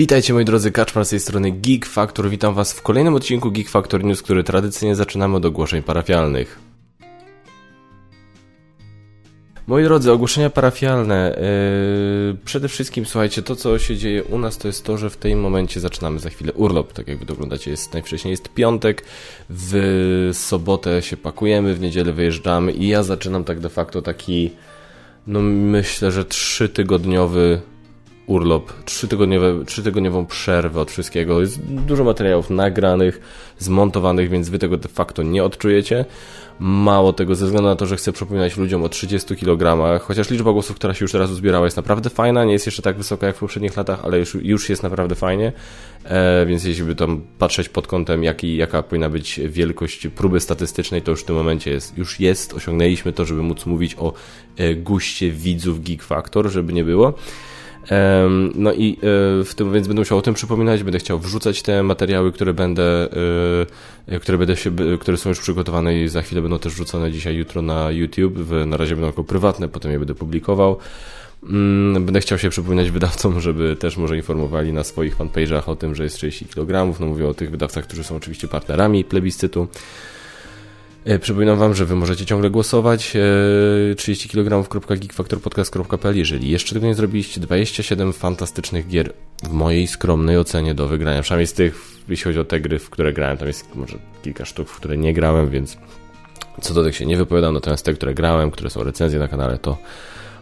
Witajcie moi drodzy, Kaczmar z tej strony Geek Factor. Witam was w kolejnym odcinku Geek Factor News, który tradycyjnie zaczynamy od ogłoszeń parafialnych. Moi drodzy, ogłoszenia parafialne. Yy, przede wszystkim, słuchajcie, to co się dzieje u nas to jest to, że w tym momencie zaczynamy za chwilę urlop. Tak jak wy jest najwcześniej jest piątek, w sobotę się pakujemy, w niedzielę wyjeżdżamy i ja zaczynam tak de facto taki, no myślę, że trzytygodniowy urlop, trzytygodniowe, trzytygodniową przerwę od wszystkiego. Jest dużo materiałów nagranych, zmontowanych, więc wy tego de facto nie odczujecie. Mało tego, ze względu na to, że chcę przypominać ludziom o 30 kg, chociaż liczba głosów, która się już teraz uzbierała jest naprawdę fajna, nie jest jeszcze tak wysoka jak w poprzednich latach, ale już, już jest naprawdę fajnie, e, więc jeśli by tam patrzeć pod kątem, jaki, jaka powinna być wielkość próby statystycznej, to już w tym momencie jest, już jest, osiągnęliśmy to, żeby móc mówić o e, guście widzów Geek Factor, żeby nie było. No i e, w tym, więc będę musiał o tym przypominać, będę chciał wrzucać te materiały, które będę, e, które będę się, które są już przygotowane i za chwilę będą też wrzucone dzisiaj, jutro na YouTube. Na razie będą tylko prywatne, potem je będę publikował. Mm, będę chciał się przypominać wydawcom, żeby też może informowali na swoich fanpage'ach o tym, że jest 30 kg. No mówię o tych wydawcach, którzy są oczywiście partnerami plebiscytu. E, przypominam Wam, że Wy możecie ciągle głosować 30 kg.geekfactorpodcast.pl Jeżeli jeszcze tego nie zrobiliście, 27 fantastycznych gier w mojej skromnej ocenie do wygrania. Przynajmniej z tych, jeśli chodzi o te gry, w które grałem, tam jest może kilka sztuk, w które nie grałem, więc co do tych się nie wypowiadam, natomiast te, które grałem, które są recenzje na kanale, to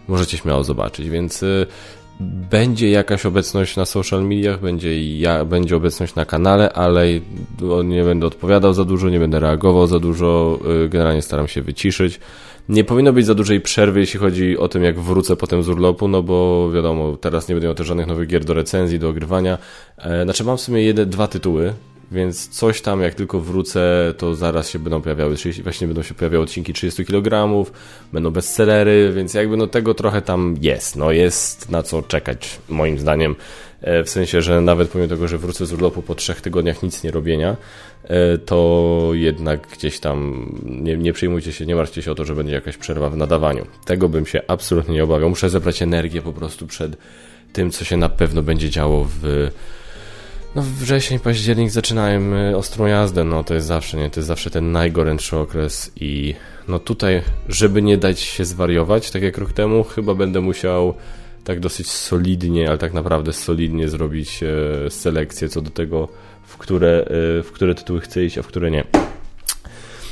możecie śmiało zobaczyć, więc e, będzie jakaś obecność na social mediach, będzie, ja, będzie obecność na kanale, ale nie będę odpowiadał za dużo, nie będę reagował za dużo, y, generalnie staram się wyciszyć. Nie powinno być za dużej przerwy, jeśli chodzi o tym, jak wrócę potem z urlopu, no bo wiadomo, teraz nie będę miał też żadnych nowych gier do recenzji, do ogrywania. E, znaczy mam w sumie jeden, dwa tytuły, więc coś tam, jak tylko wrócę, to zaraz się będą pojawiały, właśnie będą się pojawiały odcinki 30 kg, będą bestsellery, więc jakby no tego trochę tam jest. No jest na co czekać, moim zdaniem. E, w sensie, że nawet pomimo tego, że wrócę z urlopu po trzech tygodniach nic nie robienia, e, to jednak gdzieś tam nie, nie przejmujcie się, nie martwcie się o to, że będzie jakaś przerwa w nadawaniu. Tego bym się absolutnie nie obawiał. Muszę zebrać energię po prostu przed tym, co się na pewno będzie działo w no wrzesień, październik zaczynają ostrą jazdę, no to jest zawsze, nie, to jest zawsze ten najgorętszy okres i no tutaj, żeby nie dać się zwariować, tak jak rok temu, chyba będę musiał tak dosyć solidnie, ale tak naprawdę solidnie zrobić e, selekcję co do tego, w które, e, w które tytuły chcę iść, a w które nie.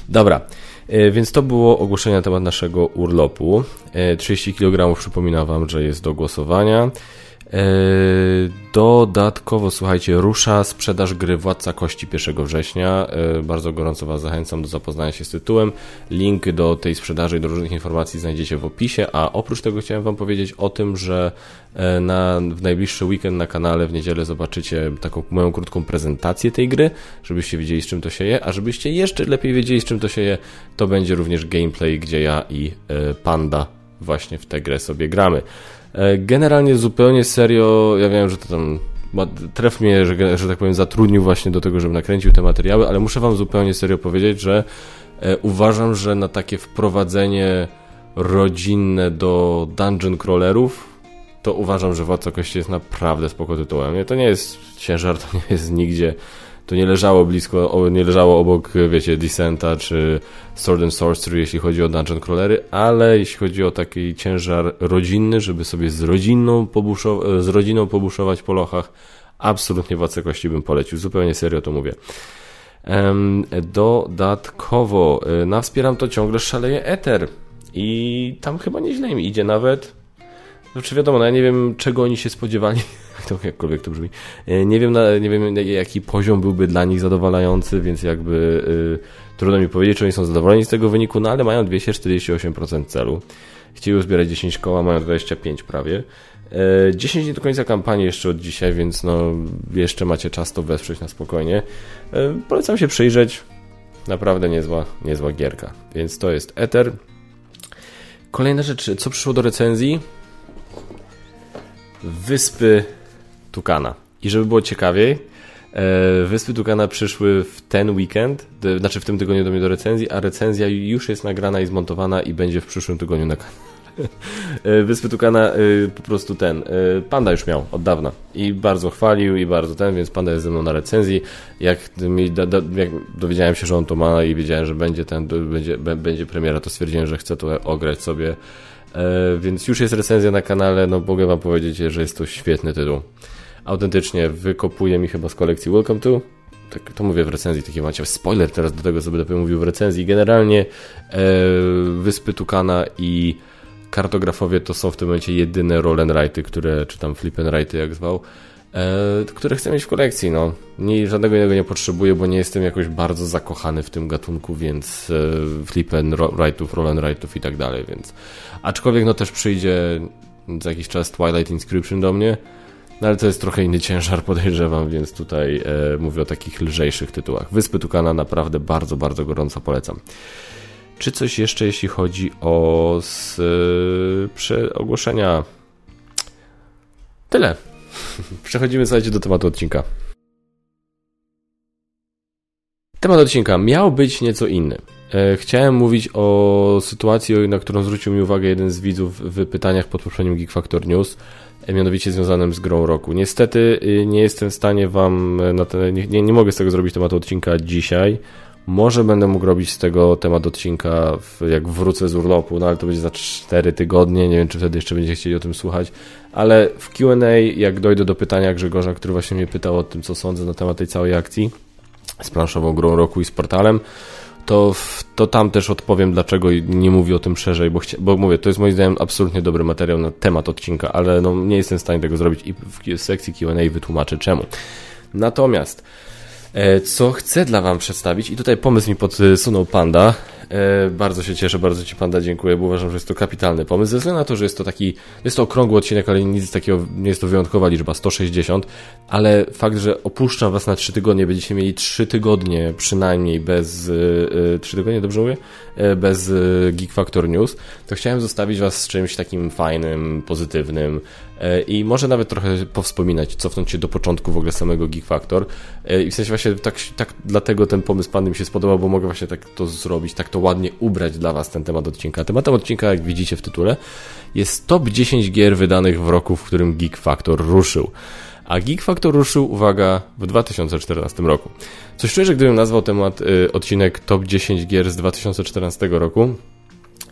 Dobra, e, więc to było ogłoszenie na temat naszego urlopu. 30 kg przypominam Wam, że jest do głosowania. E, dodatkowo, słuchajcie, rusza sprzedaż gry Władca Kości 1 września. E, bardzo gorąco Was zachęcam do zapoznania się z tytułem. Link do tej sprzedaży i do różnych informacji znajdziecie w opisie, a oprócz tego chciałem Wam powiedzieć o tym, że e, na, w najbliższy weekend na kanale w niedzielę zobaczycie taką moją krótką prezentację tej gry, żebyście wiedzieli z czym to się je, a żebyście jeszcze lepiej wiedzieli z czym to się je, to będzie również gameplay, gdzie ja i Panda właśnie w tę grę sobie gramy. E, generalnie zupełnie serio, ja wiem, że to tam tref mnie, że, że tak powiem, zatrudnił właśnie do tego, żebym nakręcił te materiały, ale muszę wam zupełnie serio powiedzieć, że e, uważam, że na takie wprowadzenie rodzinne do dungeon crawlerów, to uważam, że Władca Kości jest naprawdę spoko tytułem. To nie jest ciężar, to nie jest nigdzie to nie leżało blisko, nie leżało obok, wiecie, Descenta czy Sword and Sorcery, jeśli chodzi o dungeon crawlery, ale jeśli chodzi o taki ciężar rodzinny, żeby sobie z rodziną, z rodziną pobuszować po lochach, absolutnie Władcę Kości bym polecił, zupełnie serio to mówię. Dodatkowo e, na Wspieram to ciągle szaleje Ether i tam chyba nieźle im idzie nawet. Znaczy wiadomo, no ja nie wiem czego oni się spodziewali to jakkolwiek to brzmi. E, nie wiem, nie wiem jaki poziom byłby dla nich zadowalający, więc jakby y, trudno mi powiedzieć, czy oni są zadowoleni z tego wyniku, no ale mają 248% celu. Chcieli uzbierać 10 koła, mają 25 prawie. 10 e, dni do końca kampanii jeszcze od dzisiaj, więc no jeszcze macie czas to wesprzeć na spokojnie. Polecam się przyjrzeć. Naprawdę niezła, niezła gierka. Więc to jest Ether. Kolejna rzecz, co przyszło do recenzji? Wyspy Tukana. I żeby było ciekawiej, e, Wyspy Tukana przyszły w ten weekend, znaczy w tym tygodniu do mnie do recenzji, a recenzja już jest nagrana i zmontowana i będzie w przyszłym tygodniu na kanale. Wyspy Tukana po prostu ten, Panda już miał od dawna i bardzo chwalił i bardzo ten, więc Panda jest ze mną na recenzji. Jak, mi, jak dowiedziałem się, że on to ma i wiedziałem, że będzie ten, będzie, będzie premiera, to stwierdziłem, że chcę to ograć sobie. Więc już jest recenzja na kanale, no mogę wam powiedzieć, że jest to świetny tytuł autentycznie wykopuje mi chyba z kolekcji Welcome to. Tak, to mówię w recenzji, taki macie spoiler teraz do tego, co będę mówił w recenzji. Generalnie e, Wyspy Tukana i kartografowie to są w tym momencie jedyne roll and które, czy tam flip and jak zwał, e, które chcę mieć w kolekcji, no. Nie, żadnego innego nie potrzebuję, bo nie jestem jakoś bardzo zakochany w tym gatunku, więc e, flip and write'ów, roll and write'ów i tak dalej, więc aczkolwiek no też przyjdzie za jakiś czas Twilight Inscription do mnie, no ale to jest trochę inny ciężar, podejrzewam, więc tutaj e, mówię o takich lżejszych tytułach. Wyspy Tukana naprawdę bardzo, bardzo gorąco polecam. Czy coś jeszcze, jeśli chodzi o z, e, ogłoszenia? Tyle. Przechodzimy, słuchajcie, do tematu odcinka. Temat odcinka miał być nieco inny. E, chciałem mówić o sytuacji, na którą zwrócił mi uwagę jeden z widzów w pytaniach pod poprzednim Geek Factor News mianowicie związanym z grą roku. Niestety y, nie jestem w stanie Wam, y, na te, nie, nie mogę z tego zrobić tematu odcinka dzisiaj. Może będę mógł robić z tego temat odcinka, jak wrócę z urlopu, no ale to będzie za 4 tygodnie. Nie wiem, czy wtedy jeszcze będziecie chcieli o tym słuchać. Ale w QA, jak dojdę do pytania Grzegorza, który właśnie mnie pytał o tym, co sądzę na temat tej całej akcji z planszową grą roku i z portalem, to, to tam też odpowiem, dlaczego nie mówię o tym szerzej, bo, chcia, bo mówię, to jest moim zdaniem absolutnie dobry materiał na temat odcinka, ale no, nie jestem w stanie tego zrobić i w sekcji Q&A wytłumaczę czemu. Natomiast e, co chcę dla Wam przedstawić i tutaj pomysł mi podsunął Panda, E, bardzo się cieszę, bardzo Ci Panda dziękuję, bo uważam, że jest to kapitalny pomysł. Ze względu na to, że jest to taki, jest to okrągły odcinek, ale nic takiego, nie jest to wyjątkowa liczba, 160, ale fakt, że opuszczam Was na 3 tygodnie, będziecie mieli 3 tygodnie przynajmniej bez, 3 e, tygodnie, dobrze mówię? E, bez Geek Factor News, to chciałem zostawić Was z czymś takim fajnym, pozytywnym, i może nawet trochę powspominać, cofnąć się do początku w ogóle samego Geek Factor. I w sensie właśnie tak, tak dlatego ten pomysł Pandy mi się spodobał, bo mogę właśnie tak to zrobić, tak to to ładnie ubrać dla Was ten temat odcinka. Tematem odcinka, jak widzicie w tytule, jest top 10 gier wydanych w roku, w którym Geek Factor ruszył. A Geek Factor ruszył, uwaga, w 2014 roku. Coś czuję, że gdybym nazwał temat y, odcinek top 10 gier z 2014 roku,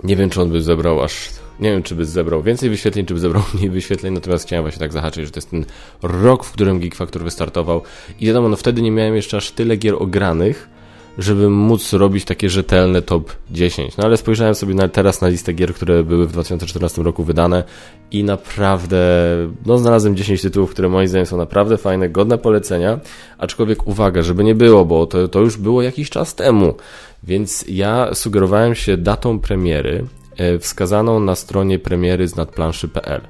nie wiem, czy on by zebrał aż. Nie wiem, czy by zebrał więcej wyświetleń, czy by zebrał mniej wyświetleń, natomiast chciałem właśnie tak zahaczyć, że to jest ten rok, w którym Geek Factor wystartował. I wiadomo, no wtedy nie miałem jeszcze aż tyle gier ogranych, żeby móc robić takie rzetelne top 10. No ale spojrzałem sobie teraz na listę gier, które były w 2014 roku wydane i naprawdę, no znalazłem 10 tytułów, które moim zdaniem są naprawdę fajne, godne polecenia, aczkolwiek uwaga, żeby nie było, bo to, to już było jakiś czas temu, więc ja sugerowałem się datą premiery e, wskazaną na stronie premiery z nadplanszy.pl.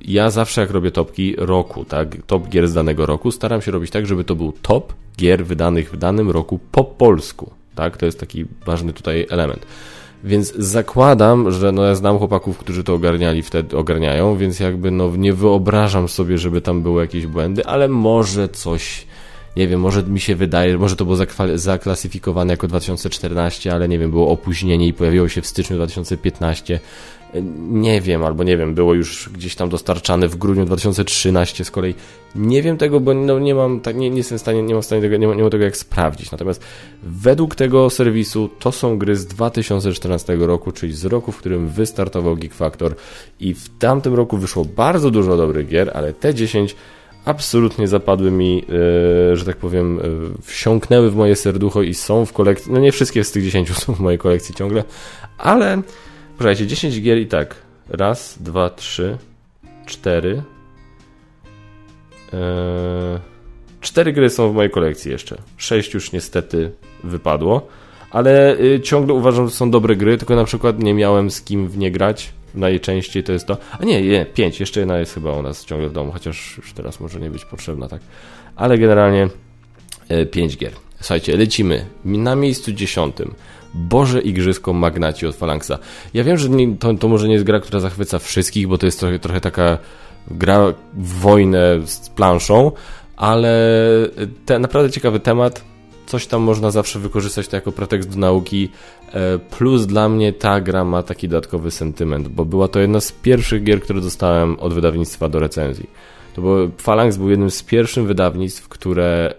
Ja zawsze jak robię topki roku, tak, top gier z danego roku, staram się robić tak, żeby to był top gier wydanych w danym roku po polsku, tak, to jest taki ważny tutaj element. Więc zakładam, że no ja znam chłopaków, którzy to ogarniali wtedy, ogarniają, więc jakby no nie wyobrażam sobie, żeby tam były jakieś błędy, ale może coś, nie wiem, może mi się wydaje, może to było zaklasyfikowane jako 2014, ale nie wiem, było opóźnienie i pojawiło się w styczniu 2015, nie wiem, albo nie wiem, było już gdzieś tam dostarczane w grudniu 2013 z kolei. Nie wiem tego, bo no, nie mam, tak, nie, nie jestem w stanie, nie mam, w stanie tego, nie, ma, nie mam tego jak sprawdzić. Natomiast według tego serwisu to są gry z 2014 roku, czyli z roku, w którym wystartował Geek Factor i w tamtym roku wyszło bardzo dużo dobrych gier, ale te 10 absolutnie zapadły mi, yy, że tak powiem, yy, wsiąknęły w moje serducho i są w kolekcji. No nie wszystkie z tych 10 są w mojej kolekcji ciągle, ale Słuchajcie, 10 gier i tak. Raz, dwa, trzy, cztery. Eee, cztery gry są w mojej kolekcji jeszcze. Sześć już niestety wypadło. Ale y, ciągle uważam, że są dobre gry, tylko na przykład nie miałem z kim w nie grać. Najczęściej to jest to. A nie, nie, pięć. Jeszcze jedna jest chyba u nas ciągle w domu, chociaż już teraz może nie być potrzebna, tak. Ale generalnie e, pięć gier. Słuchajcie, lecimy. Na miejscu dziesiątym. Boże Igrzysko Magnaci od Phalanxa. Ja wiem, że nie, to, to może nie jest gra, która zachwyca wszystkich, bo to jest trochę, trochę taka gra w wojnę z planszą, ale te, naprawdę ciekawy temat. coś tam można zawsze wykorzystać to jako pretekst do nauki. E, plus dla mnie ta gra ma taki dodatkowy sentyment, bo była to jedna z pierwszych gier, które dostałem od wydawnictwa do recenzji. To było, Phalanx był jednym z pierwszych wydawnictw, które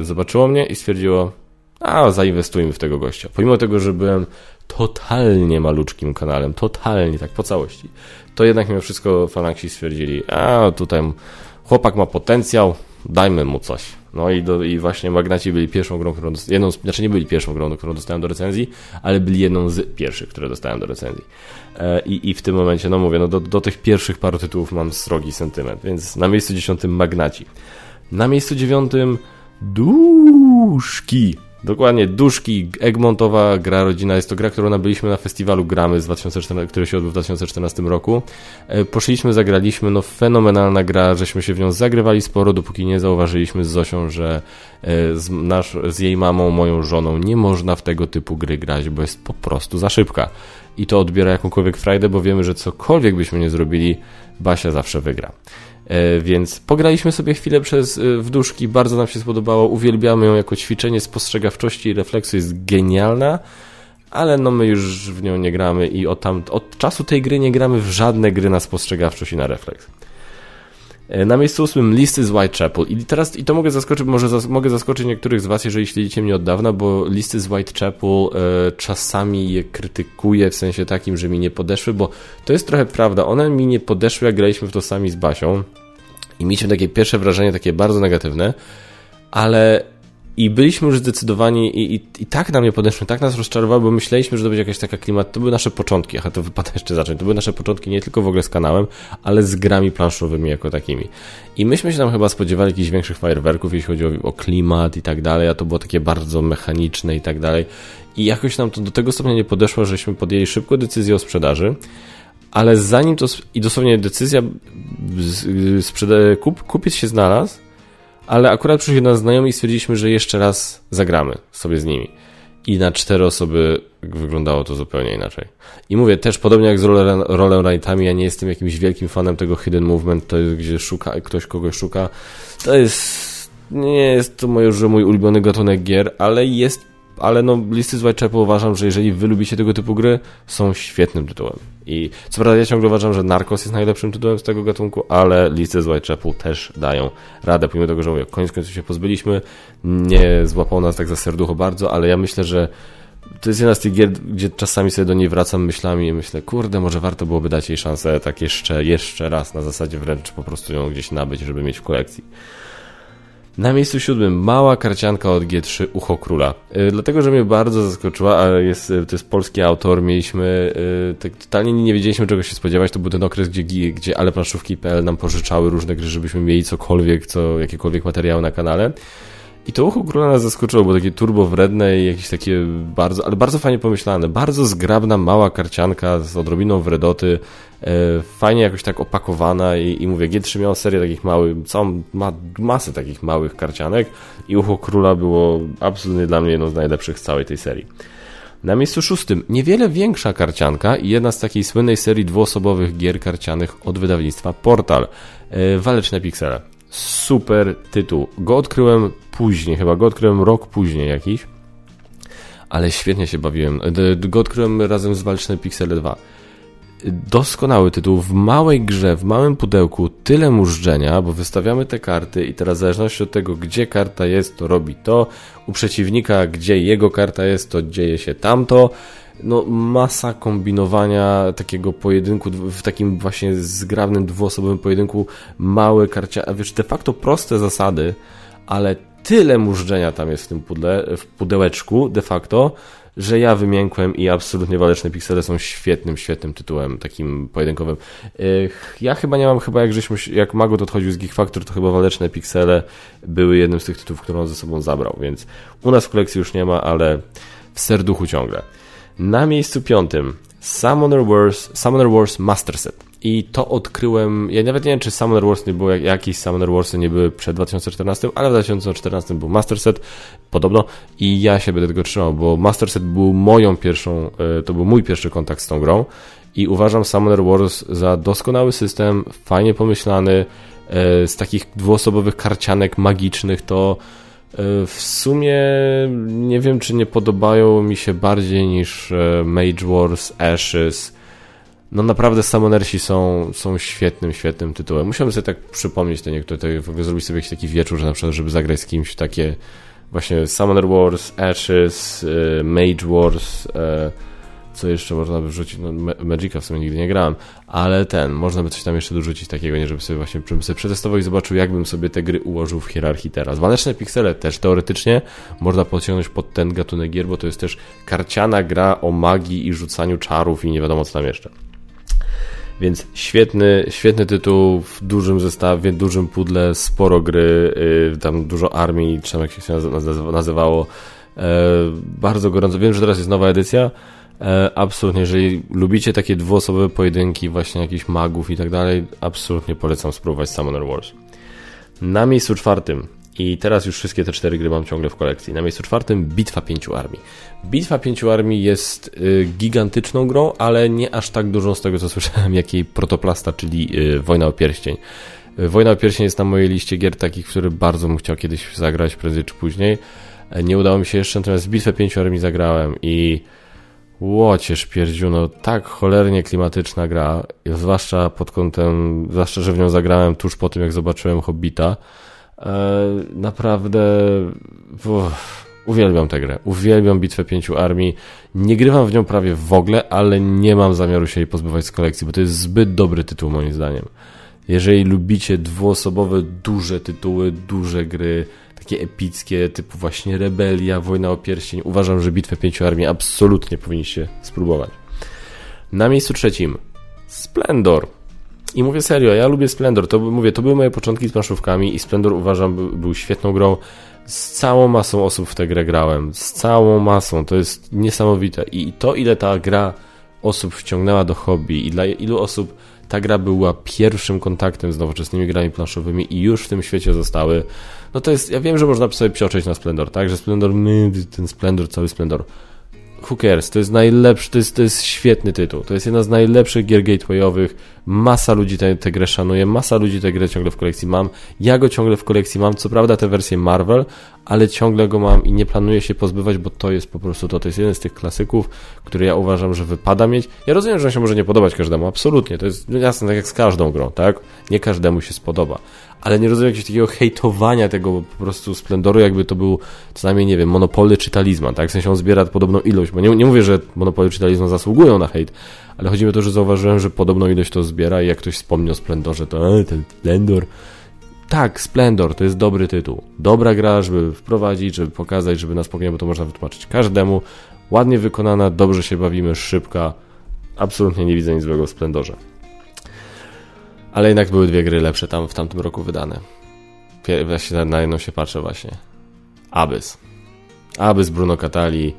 y, zobaczyło mnie i stwierdziło, a zainwestujmy w tego gościa. Pomimo tego, że byłem totalnie maluczkim kanałem, totalnie tak po całości, to jednak mimo wszystko Phalanxi stwierdzili, a tutaj chłopak ma potencjał, dajmy mu coś. No i, do, i właśnie Magnaci byli pierwszą grą, którą jedną, znaczy nie byli pierwszą grą, którą dostałem do recenzji, ale byli jedną z pierwszych, które dostałem do recenzji. E, i, I w tym momencie, no mówię, no do, do tych pierwszych paru tytułów mam srogi sentyment, więc na miejscu dziesiątym Magnaci. Na miejscu dziewiątym Duszki. Dokładnie, Duszki, Egmontowa gra rodzina. Jest to gra, którą nabyliśmy na festiwalu Gramy, z 2014, który się odbył w 2014 roku. E, poszliśmy, zagraliśmy, no fenomenalna gra, żeśmy się w nią zagrywali sporo, dopóki nie zauważyliśmy z Zosią, że e, z, nasz, z jej mamą, moją żoną nie można w tego typu gry grać, bo jest po prostu za szybka. I to odbiera jakąkolwiek frajdę, bo wiemy, że cokolwiek byśmy nie zrobili, Basia zawsze wygra. E, więc pograliśmy sobie chwilę przez e, wduszki, bardzo nam się spodobało, uwielbiamy ją jako ćwiczenie spostrzegawczości. I refleksu, jest genialna, ale no my już w nią nie gramy i od, tam, od czasu tej gry nie gramy w żadne gry na spostrzegawczość i na refleks. E, na miejscu ósmym listy z Whitechapel. I teraz, i to mogę zaskoczyć, może zas mogę zaskoczyć niektórych z Was, jeżeli śledzicie mnie od dawna, bo listy z Whitechapel e, czasami je krytykuję w sensie takim, że mi nie podeszły, bo to jest trochę prawda. One mi nie podeszły, jak graliśmy w to sami z Basią. I mieliśmy takie pierwsze wrażenie, takie bardzo negatywne, ale i byliśmy już zdecydowani i, i, i tak na mnie podeszły, tak nas rozczarowało, bo myśleliśmy, że to będzie jakaś taka klimat. To były nasze początki, a to wypada jeszcze zacząć. To były nasze początki nie tylko w ogóle z kanałem, ale z grami planszowymi jako takimi. I myśmy się tam chyba spodziewali jakichś większych fajerwerków, jeśli chodzi o, o klimat i tak dalej, a to było takie bardzo mechaniczne i tak dalej. I jakoś nam to do tego stopnia nie podeszło, żeśmy podjęli szybko decyzję o sprzedaży ale zanim to i dosłownie decyzja kup, kupiec się znalazł, ale akurat przyszli nas znajomi i stwierdziliśmy, że jeszcze raz zagramy sobie z nimi. I na cztery osoby wyglądało to zupełnie inaczej. I mówię, też podobnie jak z Roller Rightami, ja nie jestem jakimś wielkim fanem tego Hidden Movement, to jest gdzie szuka, ktoś kogoś szuka. To jest, nie jest to może mój ulubiony gatunek gier, ale jest ale no listy z Whitechapel uważam, że jeżeli wy lubicie tego typu gry, są świetnym tytułem. I co prawda ja ciągle uważam, że Narcos jest najlepszym tytułem z tego gatunku, ale listy z Whitechapel też dają radę, pomimo tego, że mówię, koniec końców się pozbyliśmy, nie złapało nas tak za serducho bardzo, ale ja myślę, że to jest jedna z tych gier, gdzie czasami sobie do niej wracam myślami i myślę, kurde, może warto byłoby dać jej szansę tak jeszcze, jeszcze raz, na zasadzie wręcz po prostu ją gdzieś nabyć, żeby mieć w kolekcji. Na miejscu siódmym mała karcianka od G3 Ucho Króla. Yy, dlatego, że mnie bardzo zaskoczyła, a jest, y, to jest polski autor, mieliśmy, yy, tak totalnie nie wiedzieliśmy czego się spodziewać, to był ten okres, gdzie, gdzie ale nam pożyczały różne gry, żebyśmy mieli cokolwiek, co, jakiekolwiek materiały na kanale. I to ucho króla nas zaskoczyło, bo takie turbo wredne i jakieś takie bardzo, ale bardzo fajnie pomyślane. Bardzo zgrabna, mała karcianka z odrobiną wredoty. E, fajnie jakoś tak opakowana i, i mówię, G3 miał serię takich małych, całą ma, masę takich małych karcianek i ucho króla było absolutnie dla mnie jedną z najlepszych z całej tej serii. Na miejscu szóstym niewiele większa karcianka i jedna z takiej słynnej serii dwuosobowych gier karcianych od wydawnictwa Portal. E, waleczne piksele super tytuł. Go odkryłem później, chyba go odkryłem rok później jakiś, ale świetnie się bawiłem. Go odkryłem razem z Walczne Pixele 2. Doskonały tytuł, w małej grze, w małym pudełku, tyle mużdżenia, bo wystawiamy te karty i teraz w zależności od tego, gdzie karta jest, to robi to, u przeciwnika, gdzie jego karta jest, to dzieje się tamto, no, masa kombinowania takiego pojedynku, w takim właśnie zgrabnym, dwuosobowym pojedynku, małe karcia, wiesz, de facto proste zasady, ale tyle mużdżenia tam jest w tym pudle, w pudełeczku de facto, że ja wymiękłem i absolutnie Waleczne Piksele są świetnym, świetnym tytułem takim pojedynkowym. Ja chyba nie mam, chyba jak żeśmy, jak Magot odchodził z Geek Factor, to chyba Waleczne Piksele były jednym z tych tytułów, które on ze sobą zabrał, więc u nas w kolekcji już nie ma, ale w serduchu ciągle. Na miejscu piątym Summoner Wars, Summoner Wars Master Set. I to odkryłem, ja nawet nie wiem, czy Summoner Wars nie było, jakieś Summoner Warsy nie były przed 2014, ale w 2014 był Master Set, podobno, i ja się będę tego trzymał, bo Master Set był moją pierwszą, e, to był mój pierwszy kontakt z tą grą i uważam Summoner Wars za doskonały system, fajnie pomyślany, e, z takich dwuosobowych karcianek magicznych to w sumie nie wiem, czy nie podobają mi się bardziej niż Mage Wars, Ashes. No naprawdę Summonersi są, są świetnym, świetnym tytułem. Musiałbym sobie tak przypomnieć te niektóre, to w ogóle zrobić sobie jakiś taki wieczór, że na przykład, żeby zagrać z kimś takie właśnie Summoner Wars, Ashes, Mage Wars, co jeszcze można by wrzucić? No, Magica w sumie nigdy nie grałem, ale ten, można by coś tam jeszcze dorzucić takiego, nie żeby sobie właśnie żebym sobie przetestował i zobaczył, jakbym sobie te gry ułożył w hierarchii teraz. Waleczne piksele też teoretycznie można podciągnąć pod ten gatunek gier, bo to jest też karciana gra o magii i rzucaniu czarów i nie wiadomo co tam jeszcze. Więc świetny, świetny tytuł w dużym zestawie, dużym pudle, sporo gry, yy, tam dużo armii, czy jak się nazywało. Yy, bardzo gorąco. Wiem, że teraz jest nowa edycja, absolutnie, jeżeli lubicie takie dwuosobowe pojedynki, właśnie jakichś magów i tak dalej, absolutnie polecam spróbować Summoner Wars. Na miejscu czwartym, i teraz już wszystkie te cztery gry mam ciągle w kolekcji, na miejscu czwartym Bitwa Pięciu Armii. Bitwa Pięciu Armii jest y, gigantyczną grą, ale nie aż tak dużą z tego co słyszałem, jak jej protoplasta, czyli y, Wojna o Pierścień. Y, Wojna o Pierścień jest na mojej liście gier takich, które bardzo bym chciał kiedyś zagrać, prędzej czy później. E, nie udało mi się jeszcze, natomiast Bitwę Pięciu Armii zagrałem i Łocież pierdziuno, tak cholernie klimatyczna gra, zwłaszcza pod kątem, zwłaszcza, że w nią zagrałem tuż po tym, jak zobaczyłem Hobbita. E, naprawdę uff, uwielbiam tę grę, uwielbiam Bitwę Pięciu Armii. Nie grywam w nią prawie w ogóle, ale nie mam zamiaru się jej pozbywać z kolekcji, bo to jest zbyt dobry tytuł moim zdaniem. Jeżeli lubicie dwuosobowe, duże tytuły, duże gry, takie epickie, typu właśnie Rebelia, Wojna o Pierścień. Uważam, że Bitwę Pięciu Armii absolutnie powinniście spróbować. Na miejscu trzecim Splendor. I mówię serio, ja lubię Splendor. To, mówię, to były moje początki z planszówkami i Splendor uważam był, był świetną grą. Z całą masą osób w tę grę grałem. Z całą masą. To jest niesamowite. I to, ile ta gra osób wciągnęła do hobby i dla ilu osób ta gra była pierwszym kontaktem z nowoczesnymi grami planszowymi i już w tym świecie zostały. No to jest, ja wiem, że można sobie psioczyć na Splendor, tak? Że Splendor, my, ten Splendor, cały Splendor. Cares? To jest najlepszy, to jest, to jest świetny tytuł. To jest jedna z najlepszych gier gatewayowych. Masa ludzi tę, tę grę szanuje, masa ludzi tę grę ciągle w kolekcji mam. Ja go ciągle w kolekcji mam. Co prawda tę wersję Marvel, ale ciągle go mam i nie planuję się pozbywać, bo to jest po prostu to. To jest jeden z tych klasyków, który ja uważam, że wypada mieć. Ja rozumiem, że on się może nie podobać każdemu, absolutnie. To jest jasne, tak jak z każdą grą, tak? Nie każdemu się spodoba ale nie rozumiem jakiegoś takiego hejtowania tego po prostu splendoru, jakby to był co najmniej, nie wiem, monopoly czy talizman, tak? W sensie on zbiera podobną ilość, bo nie, nie mówię, że monopoly czy talizman zasługują na hejt, ale chodzi mi o to, że zauważyłem, że podobną ilość to zbiera i jak ktoś wspomni o splendorze, to e, ten splendor. Tak, Splendor to jest dobry tytuł. Dobra gra, żeby wprowadzić, żeby pokazać, żeby na spokojnie, bo to można wytłumaczyć każdemu. Ładnie wykonana, dobrze się bawimy, szybka. Absolutnie nie widzę nic złego w Splendorze. Ale jednak były dwie gry lepsze tam w tamtym roku wydane. Właśnie na jedną się patrzę właśnie. Abyss. Abyss Bruno Catali.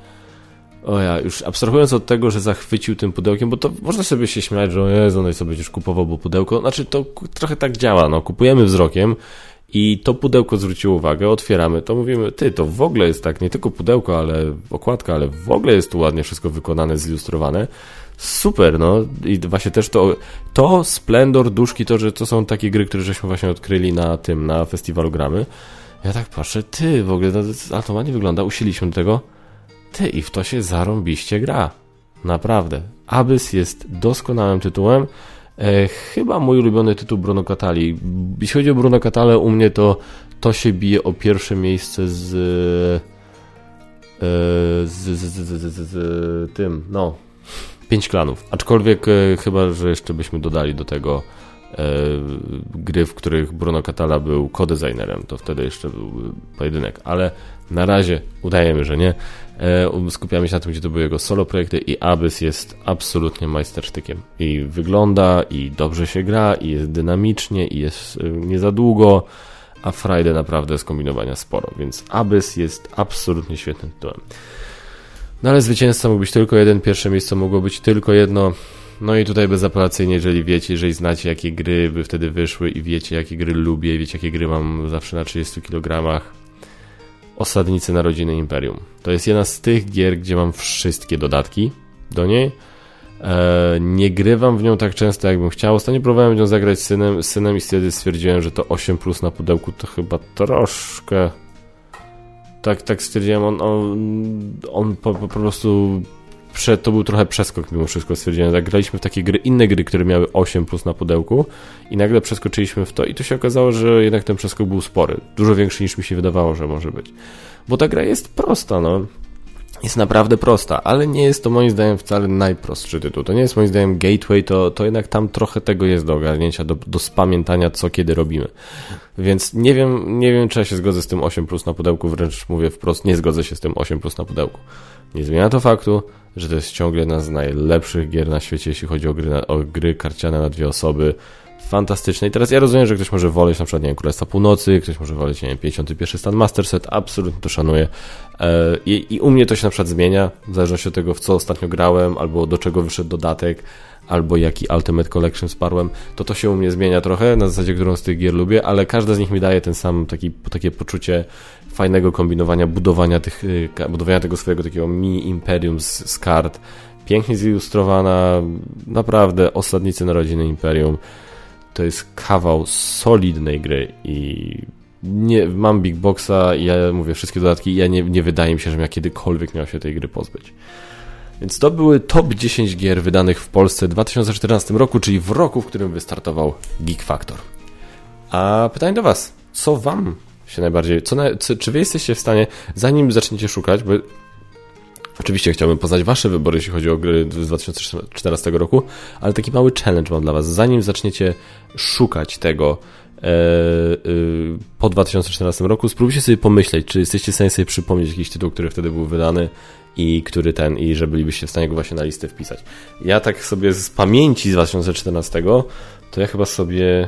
O ja, już abstrahując od tego, że zachwycił tym pudełkiem, bo to można sobie się śmiać, że o Jezu, no i sobie będziesz kupował, bo pudełko, znaczy to trochę tak działa, no, kupujemy wzrokiem i to pudełko zwróciło uwagę, otwieramy to, mówimy, ty, to w ogóle jest tak, nie tylko pudełko, ale okładka, ale w ogóle jest tu ładnie wszystko wykonane, zilustrowane super, no i właśnie też to, to Splendor, Duszki, to, że to są takie gry, które żeśmy właśnie odkryli na tym, na festiwalu gramy. Ja tak patrzę, ty, w ogóle, no, to ładnie wygląda, usieliśmy do tego, ty, i w to się zarąbiście gra. Naprawdę. Abyss jest doskonałym tytułem. E, chyba mój ulubiony tytuł Bruno Catali. Jeśli chodzi o Bruno Catale, u mnie to to się bije o pierwsze miejsce z, z, z, z, z, z, z tym, no, Pięć klanów. Aczkolwiek e, chyba, że jeszcze byśmy dodali do tego e, gry, w których Bruno Catala był co-designerem, to wtedy jeszcze był pojedynek, ale na razie udajemy, że nie. E, skupiamy się na tym, gdzie to były jego solo projekty i Abyss jest absolutnie majstersztykiem. I wygląda, i dobrze się gra, i jest dynamicznie, i jest e, nie za długo, a Friday naprawdę skombinowania sporo, więc Abyss jest absolutnie świetnym tytułem. No ale zwycięzca mógł być tylko jeden, pierwsze miejsce mogło być tylko jedno. No i tutaj bezapelacyjnie, jeżeli wiecie, jeżeli znacie jakie gry by wtedy wyszły i wiecie jakie gry lubię, wiecie jakie gry mam zawsze na 30 kg. Osadnicy Narodziny Imperium. To jest jedna z tych gier, gdzie mam wszystkie dodatki do niej. Eee, nie grywam w nią tak często, jakbym chciał. Ostatnio próbowałem nią zagrać z synem, synem i wtedy stwierdziłem, że to 8 plus na pudełku to chyba troszkę Tak, tak stwierdziłem, on, on, on po, po prostu prze, to był trochę przeskok mimo wszystko stwierdziłem. Tak graliśmy w takie gry, inne gry, które miały 8 plus na pudełku i nagle przeskoczyliśmy w to i tu się okazało, że jednak ten przeskok był spory. Dużo większy niż mi się wydawało, że może być. Bo ta gra jest prosta, no jest naprawdę prosta, ale nie jest to moim zdaniem wcale najprostszy tytuł. To nie jest moim zdaniem gateway, to, to jednak tam trochę tego jest do ogarnięcia, do, do spamiętania, co kiedy robimy. Więc nie wiem, nie wiem, czy ja się zgodzę z tym 8 plus na pudełku, wręcz mówię wprost, nie zgodzę się z tym 8 plus na pudełku. Nie zmienia to faktu, że to jest ciągle jedna z najlepszych gier na świecie, jeśli chodzi o gry, na, o gry karciane na dwie osoby fantastyczne. I teraz ja rozumiem, że ktoś może woleć na przykład, nie wiem, Królestwa Północy, ktoś może woleć, nie wiem, 51 stan Master Set, absolutnie to szanuję. E, I, I u mnie to się na przykład zmienia, w zależności od tego, w co ostatnio grałem, albo do czego wyszedł dodatek, albo jaki Ultimate Collection sparłem, to to się u mnie zmienia trochę, na zasadzie, którą z tych gier lubię, ale każda z nich mi daje ten sam taki, takie poczucie fajnego kombinowania, budowania, tych, y, budowania tego swojego takiego mini imperium z, z kart. Pięknie zilustrowana, naprawdę osadnicy narodziny imperium to jest kawał solidnej gry i nie, mam Big Boxa i ja mówię wszystkie dodatki i ja nie, nie wydaje mi się, żebym ja kiedykolwiek miał się tej gry pozbyć. Więc to były top 10 gier wydanych w Polsce w 2014 roku, czyli w roku, w którym wystartował Geek Factor. A pytanie do Was, co Wam się najbardziej, co, co, czy Wy jesteście w stanie, zanim zaczniecie szukać, bo Oczywiście chciałbym poznać Wasze wybory, jeśli chodzi o gry z 2014 roku, ale taki mały challenge mam dla Was. Zanim zaczniecie szukać tego e, e, po 2014 roku, spróbujcie sobie pomyśleć, czy jesteście w stanie sobie przypomnieć jakiś tytuł, który wtedy był wydany i który ten, i że bylibyście w stanie go właśnie na listę wpisać. Ja tak sobie z pamięci z 2014, to ja chyba sobie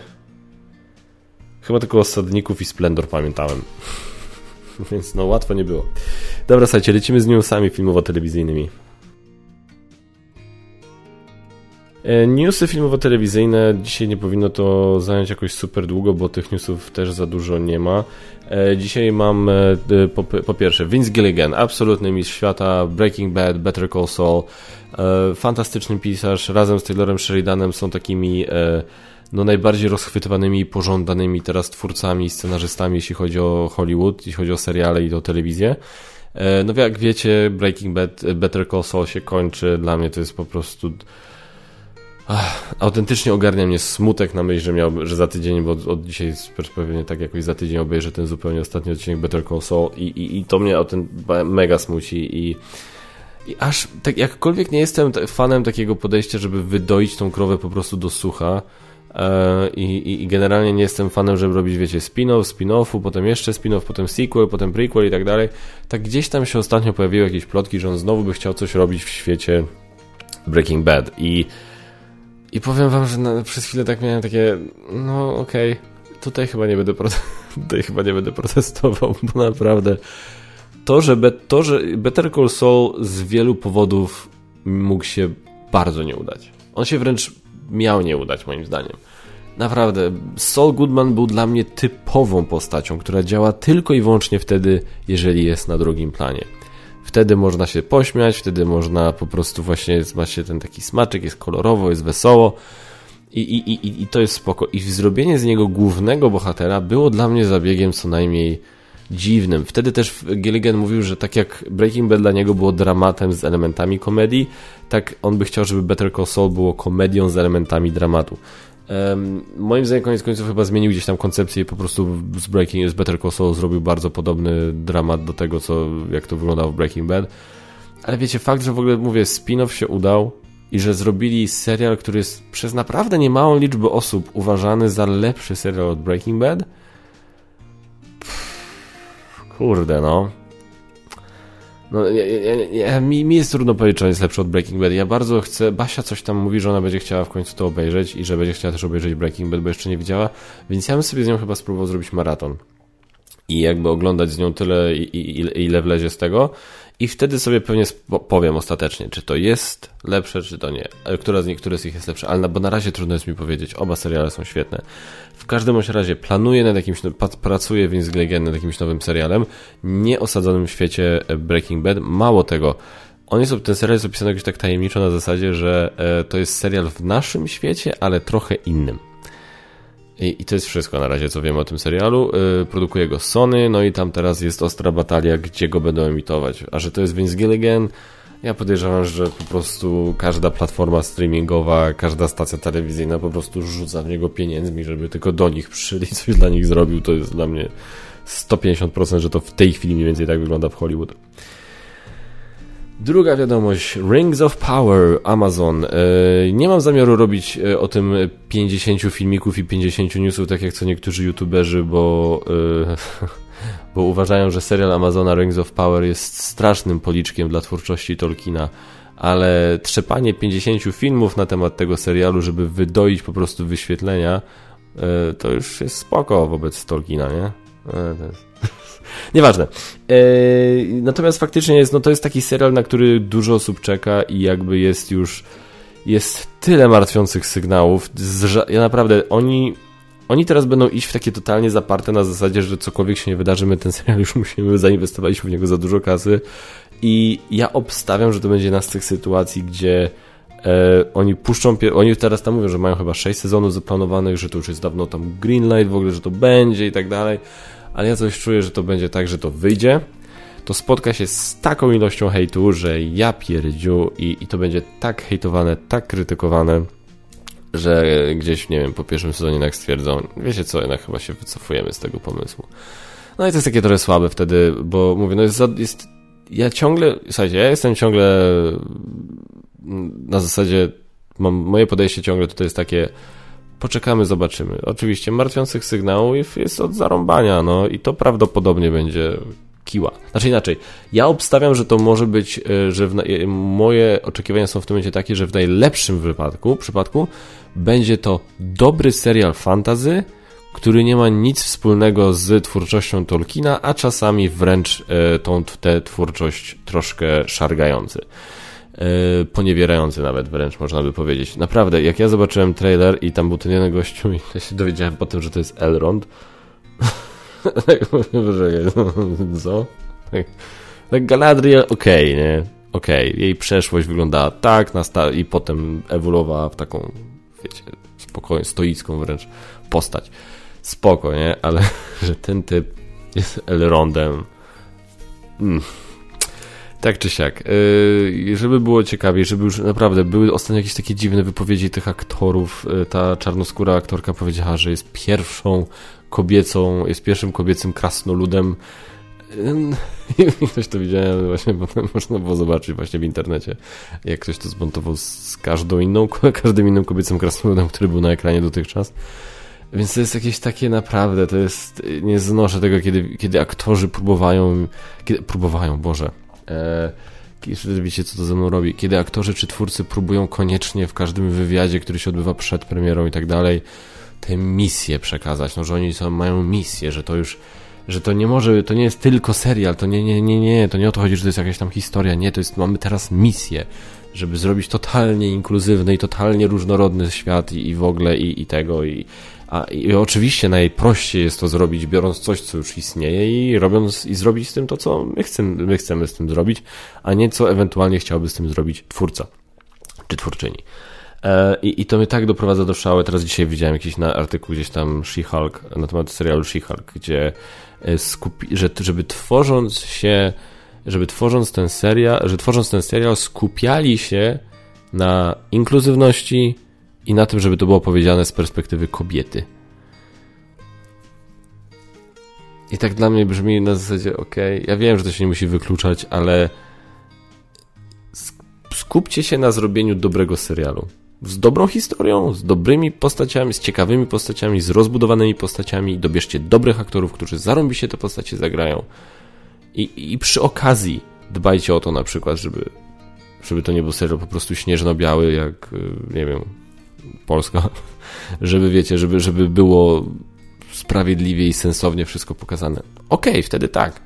chyba tylko Osadników i Splendor pamiętałem. Więc no łatwo nie było. Dobra, słuchajcie, lecimy z newsami filmowo-telewizyjnymi. E, newsy filmowo-telewizyjne, dzisiaj nie powinno to zająć jakoś super długo, bo tych newsów też za dużo nie ma. E, dzisiaj mam e, po, po pierwsze Vince Gilligan, absolutny mistrz świata, Breaking Bad, Better Call Saul, fantastyczny pisarz, razem z Taylorem Sheridanem są takimi no, najbardziej rozchwytywanymi i pożądanymi teraz twórcami i scenarzystami, jeśli chodzi o Hollywood, jeśli chodzi o seriale i o telewizję. E, no jak wiecie, Breaking Bad, Better Call Saul się kończy. Dla mnie to jest po prostu... Ach, autentycznie ogarnia mnie smutek na myśl, że, miał, że za tydzień, bo od, dzisiaj pewnie tak jakoś za tydzień obejrzę ten zupełnie ostatni odcinek Better Call Saul i, i, i to mnie mega smuci i, i aż tak jakkolwiek nie jestem fanem takiego podejścia, żeby wydoić tą krowę po prostu do sucha, E, I, i, generalnie nie jestem fanem, żeby robić, wiecie, spin-off, spin-offu, potem jeszcze spin-off, potem sequel, potem prequel i tak dalej. Tak gdzieś tam się ostatnio pojawiły jakieś plotki, że on znowu by chciał coś robić w świecie Breaking Bad i i powiem wam, że na, przez chwilę tak miałem takie, no okej, okay, tutaj chyba nie będę tutaj chyba nie będę protestował, bo naprawdę to, że, be, to, że Better Call Saul z wielu powodów mógł się bardzo nie udać. On się wręcz miał nie udać, moim zdaniem. Naprawdę, Saul Goodman był dla mnie typową postacią, która działa tylko i wyłącznie wtedy, jeżeli jest na drugim planie. Wtedy można się pośmiać, wtedy można po prostu właśnie, ma się ten taki smaczek, jest kolorowo, jest wesoło i, i, i, i to jest spoko. I zrobienie z niego głównego bohatera było dla mnie zabiegiem co najmniej dziwnym. Wtedy też Gilligan mówił, że tak jak Breaking Bad dla niego było dramatem z elementami komedii, tak on by chciał, żeby Better Call Saul było komedią z elementami dramatu. Um, moim zdaniem koniec końców chyba zmienił gdzieś tam koncepcję i po prostu z Breaking, z Better Call Saul zrobił bardzo podobny dramat do tego, co, jak to wyglądało w Breaking Bad. Ale wiecie, fakt, że w ogóle, mówię, spin-off się udał i że zrobili serial, który jest przez naprawdę niemałą liczbę osób uważany za lepszy serial od Breaking Bad, Kurde, no. No, ja, ja, ja, mi, mi jest trudno powiedzieć, czy on jest lepszy od Breaking Bad. Ja bardzo chcę. Basia coś tam mówi, że ona będzie chciała w końcu to obejrzeć i że będzie chciała też obejrzeć Breaking Bad, bo jeszcze nie widziała. Więc ja bym sobie z nią chyba spróbował zrobić maraton. I jakby oglądać z nią tyle, ile wlezie z tego. I wtedy sobie pewnie powiem ostatecznie, czy to jest lepsze, czy to nie. Która z niektórych z nich jest lepsza, ale na, bo na razie trudno jest mi powiedzieć. Oba seriale są świetne. W każdym razie planuję nad jakimś, pracuję więc nad jakimś nowym serialem, nie osadzonym w świecie Breaking Bad. Mało tego, on jest, ten serial jest opisany jakoś tak tajemniczo na zasadzie, że e, to jest serial w naszym świecie, ale trochę innym. I, I, to jest wszystko na razie, co wiem o tym serialu. Yy, produkuje go Sony, no i tam teraz jest ostra batalia, gdzie go będą emitować. A że to jest Vince Gilligan, ja podejrzewam, że po prostu każda platforma streamingowa, każda stacja telewizyjna po prostu rzuca w niego pieniędzmi, żeby tylko do nich przyszli, coś dla nich zrobił. To jest dla mnie 150%, że to w tej chwili mniej więcej tak wygląda w Hollywood. Druga wiadomość, Rings of Power, Amazon. E, nie mam zamiaru robić e, o tym 50 filmików i 50 newsów, tak jak co niektórzy youtuberzy, bo, e, bo uważają, że serial Amazona Rings of Power jest strasznym policzkiem dla twórczości Tolkiena, ale trzepanie 50 filmów na temat tego serialu, żeby wydoić po prostu wyświetlenia, to już jest spoko wobec Tolkiena, nie? To jest... Nieważne. E, natomiast faktycznie jest, no to jest taki serial, na który dużo osób czeka i jakby jest już jest tyle martwiących sygnałów. Ja naprawdę, oni oni teraz będą iść w takie totalnie zaparte na zasadzie, że cokolwiek się nie wydarzy, my ten serial już musimy, zainwestowaliśmy w niego za dużo kasy i ja obstawiam, że to będzie jedna z tych sytuacji, gdzie e, oni puszczą, oni teraz tam mówią, że mają chyba 6 sezonów zaplanowanych, że to już jest dawno tam greenlight w ogóle, że to będzie i tak dalej ale ja coś czuję, że to będzie tak, że to wyjdzie, to spotka się z taką ilością hejtu, że ja pierdziu i, i to będzie tak hejtowane, tak krytykowane, że gdzieś, nie wiem, po pierwszym sezonie jednak stwierdzą, wiecie co, jednak chyba się wycofujemy z tego pomysłu. No i to jest takie trochę słabe wtedy, bo mówię, no jest, jest ja ciągle, słuchajcie, ja jestem ciągle na zasadzie, mam, moje podejście ciągle tutaj jest takie, Poczekamy, zobaczymy. Oczywiście martwiących sygnałów jest od zarąbania, no i to prawdopodobnie będzie kiła. Znaczy inaczej, ja obstawiam, że to może być, e, że w, e, moje oczekiwania są w tym momencie takie, że w najlepszym wypadku, przypadku będzie to dobry serial fantazy, który nie ma nic wspólnego z twórczością Tolkiena, a czasami wręcz e, tą tę twórczość troszkę szargający. E, poniewierający nawet wręcz można by powiedzieć. Naprawdę, jak ja zobaczyłem trailer i tam był ten jeden gościu i ja się dowiedziałem potem, że to jest Elrond. tak co? Tak, tak Galadriel, okej, okay, nie? Okej, okay. jej przeszłość wyglądała tak i potem ewoluowała w taką, wiecie, spokojną, stoicką wręcz postać. Spoko, nie? Ale że ten typ jest Elrondem... Mm tak czy siak. Yy, żeby było ciekawiej, żeby już naprawdę były ostatnio jakieś takie dziwne wypowiedzi tych aktorów. Yy, ta czarnoskóra aktorka powiedziała, że jest pierwszą kobiecą, jest pierwszym kobiecym krasnoludem. Ktoś to widziałem, właśnie potem można było zobaczyć właśnie w internecie, jak ktoś to zmontował z każdą inną, każdym innym kobiecym krasnoludem, który był na ekranie dotychczas. Więc to jest jakieś takie naprawdę, to jest, nie znoszę tego, kiedy, kiedy aktorzy próbowają, kiedy, próbowają, Boże, E, wiecie, co to ze mną robi. Kiedy aktorzy czy twórcy próbują koniecznie w każdym wywiadzie, który się odbywa przed premierą i tak dalej, tę misję przekazać, no, że oni są, mają misję, że to już że to nie może, to nie jest tylko serial, to nie, nie, nie, nie, to nie o to chodzi, że to jest jakaś tam historia, nie, to jest, mamy teraz misję, żeby zrobić totalnie inkluzywny i totalnie różnorodny świat i, i w ogóle i, i tego i, a, I oczywiście najprościej jest to zrobić, biorąc coś, co już istnieje i robiąc i zrobić z tym to, co my chcemy, my chcemy z tym zrobić, a nie co ewentualnie chciałby z tym zrobić twórca czy twórczyni. E, I, I to mnie tak doprowadza do szału. Teraz dzisiaj widziałem jakiś na artykuł gdzieś tam She-Hulk, na temat serialu She-Hulk, gdzie e, skupi, że, żeby tworząc się, żeby tworząc ten serial, że tworząc ten serial skupiali się na inkluzywności, i na tym, żeby to było powiedziane z perspektywy kobiety. I tak dla mnie brzmi na zasadzie, ok, ja wiem, że to się nie musi wykluczać, ale skupcie się na zrobieniu dobrego serialu. Z dobrą historią, z dobrymi postaciami, z ciekawymi postaciami, z rozbudowanymi postaciami. Dobierzcie dobrych aktorów, którzy zarąbi się te postacie zagrają. I, I przy okazji dbajcie o to na przykład, żeby, żeby to nie był serial po prostu śnieżno-biały, jak, y, nie wiem, Polska, żeby wiecie, żeby, żeby było sprawiedliwie i sensownie wszystko pokazane. Okej, okay, wtedy tak.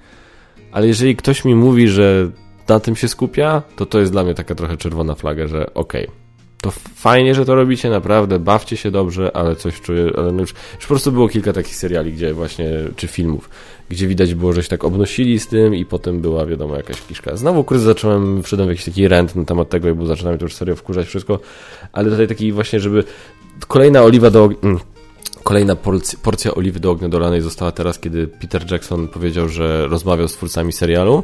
Ale jeżeli ktoś mi mówi, że na tym się skupia, to to jest dla mnie taka trochę czerwona flaga, że okej, okay, to fajnie, że to robicie, naprawdę, bawcie się dobrze, ale coś czuję, ale no już, już po prostu było kilka takich seriali, gdzie właśnie, czy filmów, gdzie widać było, że się tak obnosili z tym i potem była, wiadomo, jakaś kiszka. Znowu kurde zacząłem, wszedłem w jakiś taki rent na temat tego, bo zaczynałem to już serio wkurzać wszystko, ale tutaj taki właśnie, żeby kolejna oliwa do... Mm, Kolejna porcja, porcja oliwy do ognia dolanej została teraz, kiedy Peter Jackson powiedział, że rozmawiał z twórcami serialu,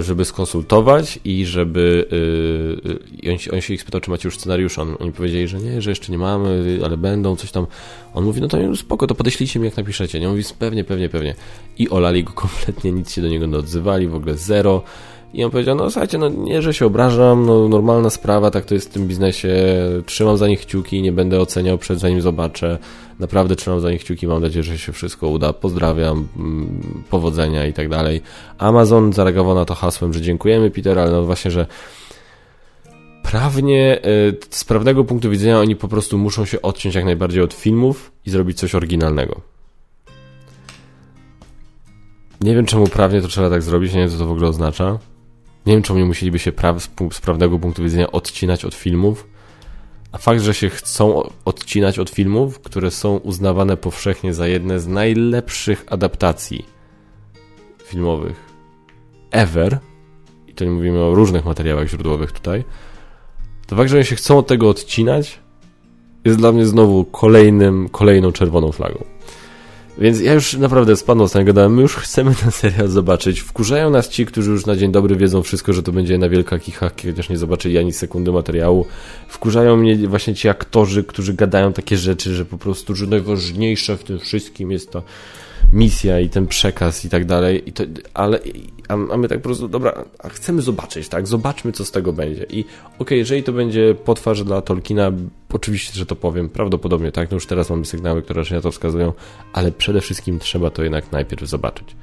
żeby skonsultować i żeby. I on, on się ich spytał, czy macie już scenariusz. On, oni powiedzieli, że nie, że jeszcze nie mamy, ale będą, coś tam. On mówi, no to spoko, to podeślijcie mi jak napiszecie. Nie, on mówi, pewnie, pewnie, pewnie. I olali go kompletnie, nic się do niego nie odzywali, w ogóle zero. I on powiedział, no słuchajcie, no nie, że się obrażam, no normalna sprawa, tak to jest w tym biznesie, trzymam za nich kciuki, nie będę oceniał przed zanim zobaczę, naprawdę trzymam za nich kciuki, mam nadzieję, że się wszystko uda, pozdrawiam, mm, powodzenia i tak dalej. Amazon zareagował na to hasłem, że dziękujemy Peter, ale no właśnie, że prawnie, y, z prawnego punktu widzenia oni po prostu muszą się odciąć jak najbardziej od filmów i zrobić coś oryginalnego. Nie wiem, czemu prawnie to trzeba tak zrobić, nie wiem, co to w ogóle oznacza. Nie wiem, czemu nie musieliby się praw, z prawnego punktu widzenia odcinać od filmów. A fakt, że się chcą odcinać od filmów, które są uznawane powszechnie za jedne z najlepszych adaptacji filmowych ever, i to nie mówimy o różnych materiałach źródłowych tutaj, to fakt, że oni się chcą od tego odcinać, jest dla mnie znowu kolejnym, kolejną czerwoną flagą. Więc ja już naprawdę z paną ostatnio gadałem, my już chcemy ten serial zobaczyć. Wkurzają nas ci, którzy już na dzień dobry wiedzą wszystko, że to będzie na wielkich haki, chociaż nie zobaczyli ani sekundy materiału. Wkurzają mnie właśnie ci aktorzy, którzy gadają takie rzeczy, że po prostu, że najważniejsze w tym wszystkim jest ta misja i ten przekaz i tak dalej. I to, ale a, a my tak po prostu, dobra, chcemy zobaczyć, tak? Zobaczmy, co z tego będzie. I okej, okay, jeżeli to będzie potwarz dla Tolkiena, oczywiście, że to powiem, prawdopodobnie tak, no już teraz mamy sygnały, które raczej na to wskazują, ale przede wszystkim trzeba to jednak najpierw zobaczyć.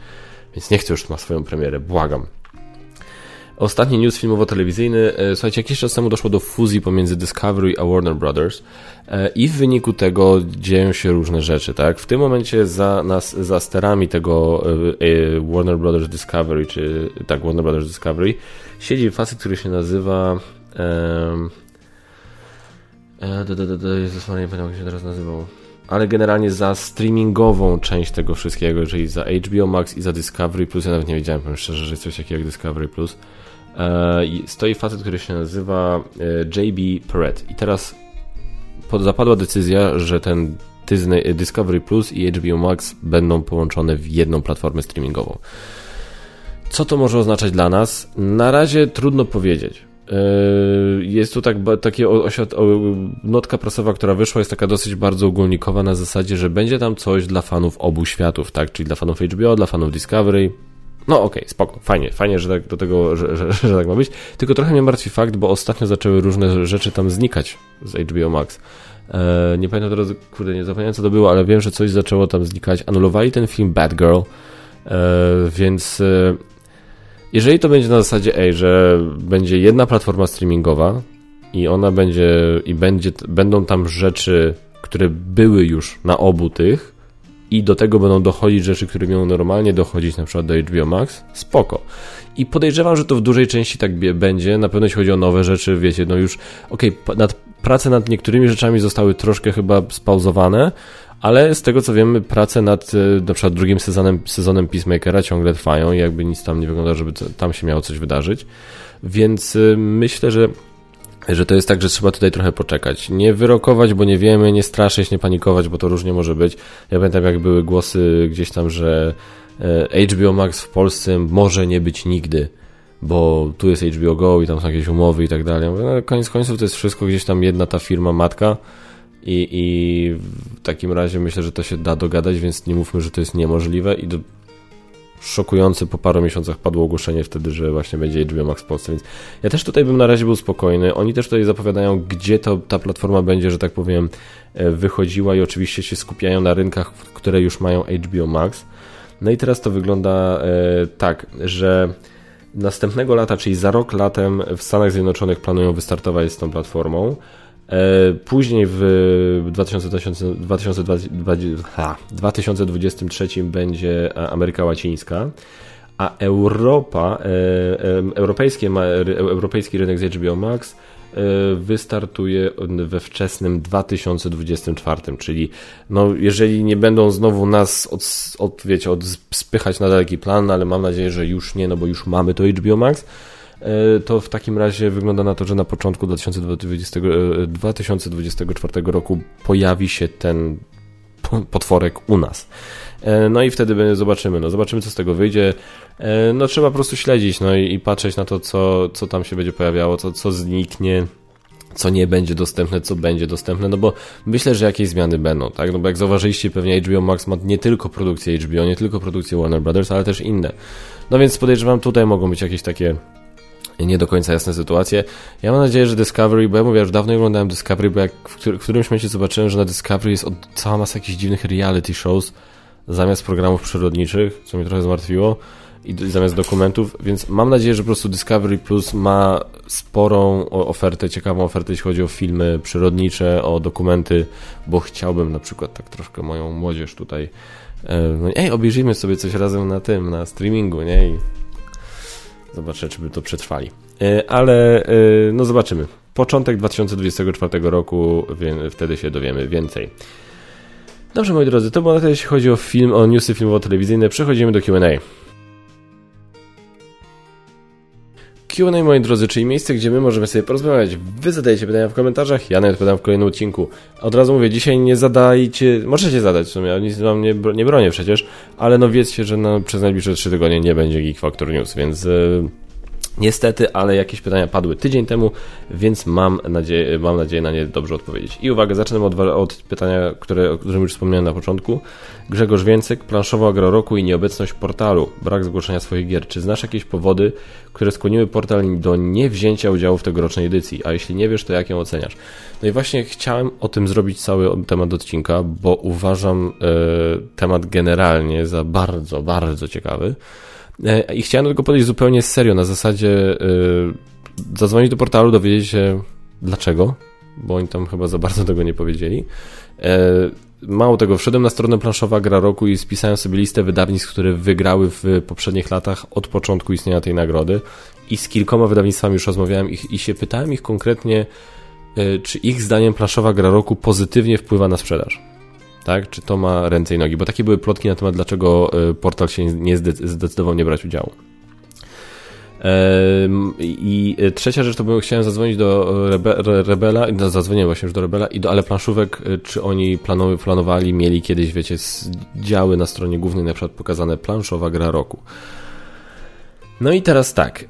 Więc nie chcę już ma swoją premierę, błagam. Ostatni news filmowo-telewizyjny. E, słuchajcie, jakiś czas temu doszło do fuzji pomiędzy Discovery a Warner Brothers e, i w wyniku tego dzieją się różne rzeczy, tak? W tym momencie za, nas, za sterami tego e, Warner Brothers Discovery, czy tak, Warner Brothers Discovery siedzi facet, który się nazywa um, Jezus, nie pamiętam jak się teraz nazywał ale generalnie za streamingową część tego wszystkiego, czyli za HBO Max i za Discovery Plus, ja nawet nie wiedziałem, powiem szczerze, że jest coś takiego jak Discovery Plus, stoi facet, który się nazywa e, JB Perret. I teraz zapadła decyzja, że ten Disney, Discovery Plus i HBO Max będą połączone w jedną platformę streamingową. Co to może oznaczać dla nas? Na razie trudno powiedzieć. E, jest tu tak, takie notka prasowa, która wyszła, jest taka dosyć bardzo ogólnikowa na zasadzie, że będzie tam coś dla fanów obu światów, tak? Czyli dla fanów HBO, dla fanów Discovery, no okej, okay, spoko, fajnie, fajnie, że tak do tego, że, że, że, tak ma być. Tylko trochę mnie martwi fakt, bo ostatnio zaczęły różne rzeczy tam znikać z HBO Max. E, nie pamiętam teraz, kurde, nie zapomniałem co to było, ale wiem, że coś zaczęło tam znikać. Anulowali ten film Bad Girl, e, więc e, jeżeli to będzie na zasadzie, ej, że będzie jedna platforma streamingowa i ona będzie, i będzie, będą tam rzeczy, które były już na obu tych, i do tego będą dochodzić rzeczy, które miały normalnie dochodzić na przykład do HBO Max, spoko. I podejrzewam, że to w dużej części tak będzie. Na pewno jeśli chodzi o nowe rzeczy, wiecie, no już okej, okay, nad, prace nad niektórymi rzeczami zostały troszkę chyba spauzowane, ale z tego co wiemy, prace nad e, na przykład drugim sezonem, sezonem Peacemakera ciągle trwają i jakby nic tam nie wygląda, żeby tam się miało coś wydarzyć. Więc e, myślę, że że to jest tak, że trzeba tutaj trochę poczekać. Nie wyrokować, bo nie wiemy, nie straszyć, nie panikować, bo to różnie może być. Ja pamiętam, jak były głosy gdzieś tam, że e, HBO Max w Polsce może nie być nigdy, bo tu jest HBO Go i tam są jakieś umowy i tak dalej. No, koniec końców to jest wszystko gdzieś tam jedna ta firma matka i, i w takim razie myślę, że to się da dogadać, więc nie mówmy, że to jest niemożliwe i do, szokujący, po paru miesiącach padło ogłoszenie wtedy, że właśnie będzie HBO Max w Polsce, więc ja też tutaj bym na razie był spokojny. Oni też tutaj zapowiadają, gdzie to, ta platforma będzie, że tak powiem, e, wychodziła i oczywiście się skupiają na rynkach, które już mają HBO Max. No i teraz to wygląda e, tak, że następnego lata, czyli za rok latem w Stanach Zjednoczonych planują wystartować z tą platformą. E, później w 2023 będzie Ameryka Łacińska, a Europa, e, e, europejski, europejski rynek z HBO Max wystartuje we wczesnym 2024, czyli no, jeżeli nie będą znowu nas od, od, wiecie, od spychać na daleki plan, ale mam nadzieję, że już nie, no bo już mamy to HBO Max, E, to w takim razie wygląda na to, że na początku 2020, 2024 e, roku pojawi się ten potworek u nas. E, no i wtedy zobaczymy, no zobaczymy co z tego wyjdzie. E, no trzeba po prostu śledzić, no i, i patrzeć na to, co, co tam się będzie pojawiało, co, co zniknie, co nie będzie dostępne, co będzie dostępne, no bo myślę, że jakieś zmiany będą, tak? No bo jak zauważyliście, pewnie HBO Max ma nie tylko produkcję HBO, nie tylko produkcję Warner Brothers, ale też inne. No więc podejrzewam, tutaj mogą być jakieś takie nie do końca jasne sytuacje. Ja mam nadzieję, że Discovery, bo ja mówię, już dawno oglądałem Discovery, bo jak w, którymś momencie zobaczyłem, że na Discovery jest od, cała masa jakichś dziwnych reality shows zamiast programów przyrodniczych, co mnie trochę zmartwiło i zamiast dokumentów, więc mam nadzieję, że po prostu Discovery Plus ma sporą ofertę, ciekawą ofertę, jeśli chodzi o filmy przyrodnicze, o dokumenty, bo chciałbym na przykład tak troszkę moją młodzież tutaj e, no, ej, obejrzyjmy sobie coś razem na tym, na streamingu, nie? I zobaczę, czy by to przetrwali. E, ale e, no zobaczymy. Początek 2024 roku, wtedy się dowiemy więcej. Dobrze, moi drodzy, to było na tyle, jeśli chodzi o film, o newsy filmowo-telewizyjne. Przechodzimy do Q&A. Q&A, moi drodzy, czyli miejsce, gdzie my możemy sobie porozmawiać. Wy zadajecie pytania w komentarzach, ja nawet odpowiadam w kolejnym odcinku. Od razu mówię, dzisiaj nie zadajcie, możecie zadać w sumie, nic wam nie, nie bronię przecież, ale no wiedzcie, że no, przez najbliższe 3 tygodnie nie będzie Geek Factor News, więc... Yy Niestety, ale jakieś pytania padły tydzień temu, więc mam nadzieję, mam nadzieję na nie dobrze odpowiedzieć. I uwaga, zacznę od, od pytania, które, o którym już wspomniałem na początku. Grzegorz Więcek, planszowa gra roku i nieobecność portalu, brak zgłoszenia swoich gier. Czy znasz jakieś powody, które skłoniły portal do niewzięcia udziału w tegorocznej edycji? A jeśli nie wiesz, to jak ją oceniasz? No i właśnie chciałem o tym zrobić cały temat odcinka, bo uważam e, temat generalnie za bardzo, bardzo ciekawy. E, I chciałem do tego podejść zupełnie serio, na zasadzie yy, zadzwonić do portalu, dowiedzieć się dlaczego, bo oni tam chyba za bardzo tego nie powiedzieli. Yy, mało tego, wszedłem na stronę planszowa gra roku i spisałem sobie listę wydawnictw, które wygrały w poprzednich latach od początku istnienia tej nagrody i z kilkoma wydawnictwami już rozmawiałem ich, i się pytałem ich konkretnie, czy ich zdaniem planszowa gra roku pozytywnie wpływa na sprzedaż tak? Czy to ma ręce i nogi? Bo takie były plotki na temat, dlaczego e, portal się nie zdecydował nie brać udziału. I trzecia rzecz, to bym chciałem zadzwonić do Rebe, Rebela, no, zadzwoniłem właśnie już do Rebela i do Ale Planszówek, e, czy oni planowy, planowali, mieli kiedyś, wiecie, działy na stronie głównej na przykład pokazane planszowa gra roku. No i teraz tak, e,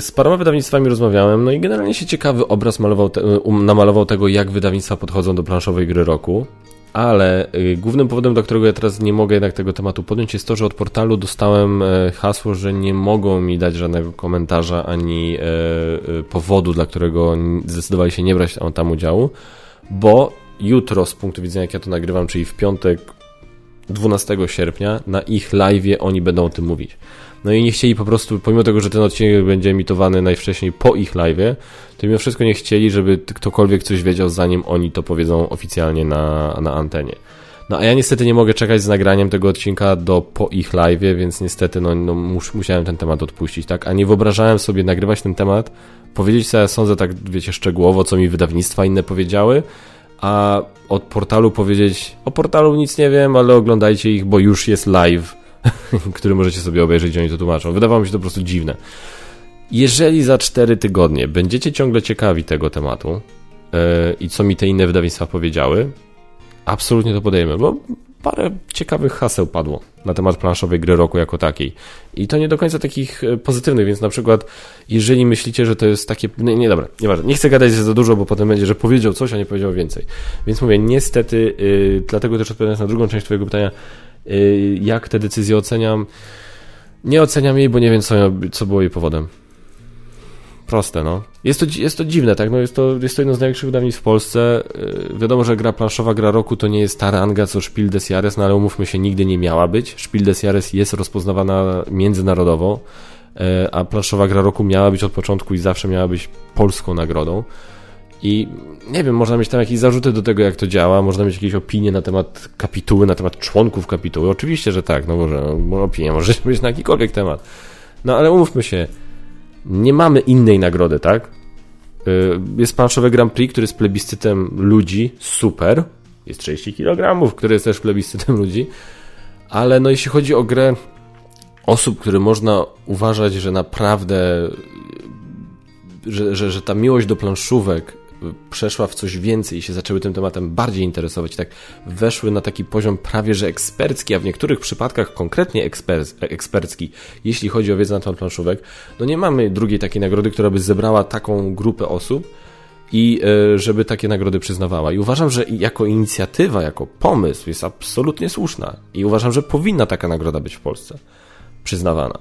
z paroma wydawnictwami rozmawiałem, no i generalnie się ciekawy obraz malował te, namalował tego, jak wydawnictwa podchodzą do planszowej gry roku ale y, głównym powodem, dla którego ja teraz nie mogę jednak tego tematu podjąć, jest to, że od portalu dostałem e, hasło, że nie mogą mi dać żadnego komentarza ani e, e, powodu, dla którego zdecydowali się nie brać tam udziału, bo jutro, z punktu widzenia, jak ja to nagrywam, czyli w piątek 12 sierpnia, na ich live oni będą o tym mówić. No i nie chcieli po prostu, pomimo tego, że ten odcinek będzie emitowany najwcześniej po ich live, to mimo wszystko nie chcieli, żeby ktokolwiek coś wiedział, zanim oni to powiedzą oficjalnie na, na antenie. No a ja niestety nie mogę czekać z nagraniem tego odcinka do po ich live, więc niestety no, no mus, musiałem ten temat odpuścić, tak? A nie wyobrażałem sobie nagrywać ten temat, powiedzieć co ja sądzę tak, wiecie, szczegółowo, co mi wydawnictwa inne powiedziały, a od portalu powiedzieć, o portalu nic nie wiem, ale oglądajcie ich, bo już jest live który możecie sobie obejrzeć, oni to tłumaczą. Wydawało mi się to po prostu dziwne. Jeżeli za 4 tygodnie będziecie ciągle ciekawi tego tematu yy, i co mi te inne wydawnictwa powiedziały, absolutnie to podejmę, bo parę ciekawych haseł padło na temat planszowej gry roku jako takiej. I to nie do końca takich e, pozytywnych, więc na przykład jeżeli myślicie, że to jest takie... Nie, nie dobra, nieważne. Nie chcę gadać za dużo, bo potem będzie, że powiedział coś, a nie powiedział więcej. Więc mówię, niestety, yy, dlatego też odpowiadając na drugą część twojego pytania, jak te decyzje oceniam? Nie oceniam jej, bo nie wiem, co, co było jej powodem. Proste, no. Jest to, jest to dziwne, tak? No jest, to, jest to jedno z największych wydawnictw w Polsce. Y, wiadomo, że gra planszowa, gra roku to nie jest ta ranga co Spiel des Jahres, no ale umówmy się, nigdy nie miała być. Spiel des Jahres jest rozpoznawana międzynarodowo, y, a planszowa gra roku miała być od początku i zawsze miała być polską nagrodą. I nie wiem, można mieć tam jakieś zarzuty do tego, jak to działa, można mieć jakieś opinie na temat kapituły, na temat członków kapituły. Oczywiście, że tak, no może no, opinia może być na jakikolwiek temat. No ale umówmy się, nie mamy innej nagrody, tak? Y, jest planszowe Grand Prix, który jest plebiscytem ludzi, super. Jest 30 kg, który jest też plebiscytem ludzi. Ale no jeśli chodzi o grę osób, które można uważać, że naprawdę że, że, że ta miłość do planszówek przeszła w coś więcej i się zaczęły tym tematem bardziej interesować, tak weszły na taki poziom prawie że ekspercki, a w niektórych przypadkach konkretnie eksper ekspercki, jeśli chodzi o wiedzę na temat planszówek, no nie mamy drugiej takiej nagrody, która by zebrała taką grupę osób, i e, żeby takie nagrody przyznawała. I uważam, że jako inicjatywa, jako pomysł jest absolutnie słuszna. I uważam, że powinna taka nagroda być w Polsce przyznawana.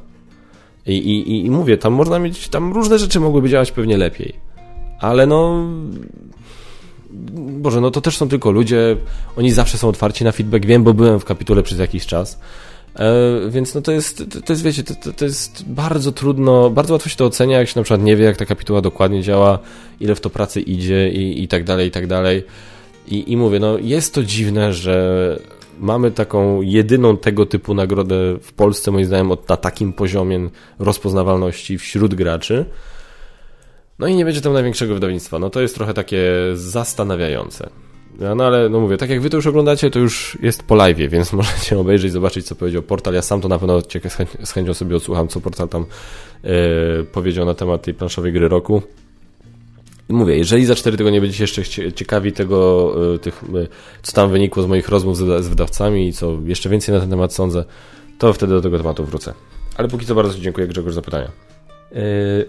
I, i, i mówię, tam można mieć, tam różne rzeczy mogłyby działać pewnie lepiej. Ale no. Boże, no to też są tylko ludzie, oni zawsze są otwarci na feedback. Wiem, bo byłem w kapitule przez jakiś czas. E, więc no to jest, to, jest wiecie, to, to, jest bardzo trudno, bardzo łatwo się to ocenia, jak się na przykład nie wie, jak ta kapituła dokładnie działa, ile w to pracy idzie i, i tak dalej, i tak dalej. I, I mówię, no jest to dziwne, że mamy taką jedyną tego typu nagrodę w Polsce, moim zdaniem, na takim poziomie rozpoznawalności wśród graczy. No i nie będzie tam największego wydawnictwa. No to jest trochę takie zastanawiające. No ale, no mówię, tak jak wy to już oglądacie, to już jest po live, więc możecie obejrzeć, zobaczyć, co powiedział portal. Ja sam to na pewno z, chęcią sobie odsłucham, co portal tam yy, powiedział na temat tej planszowej gry roku. I mówię, jeżeli za 4 tygodnie będziecie jeszcze ciekawi tego, yy, tych, yy, co tam wynikło z moich rozmów z, z wydawcami i co jeszcze więcej na ten temat sądzę, to wtedy do tego tematu wrócę. Ale póki co bardzo dziękuję Grzegorz za pytania. Yy,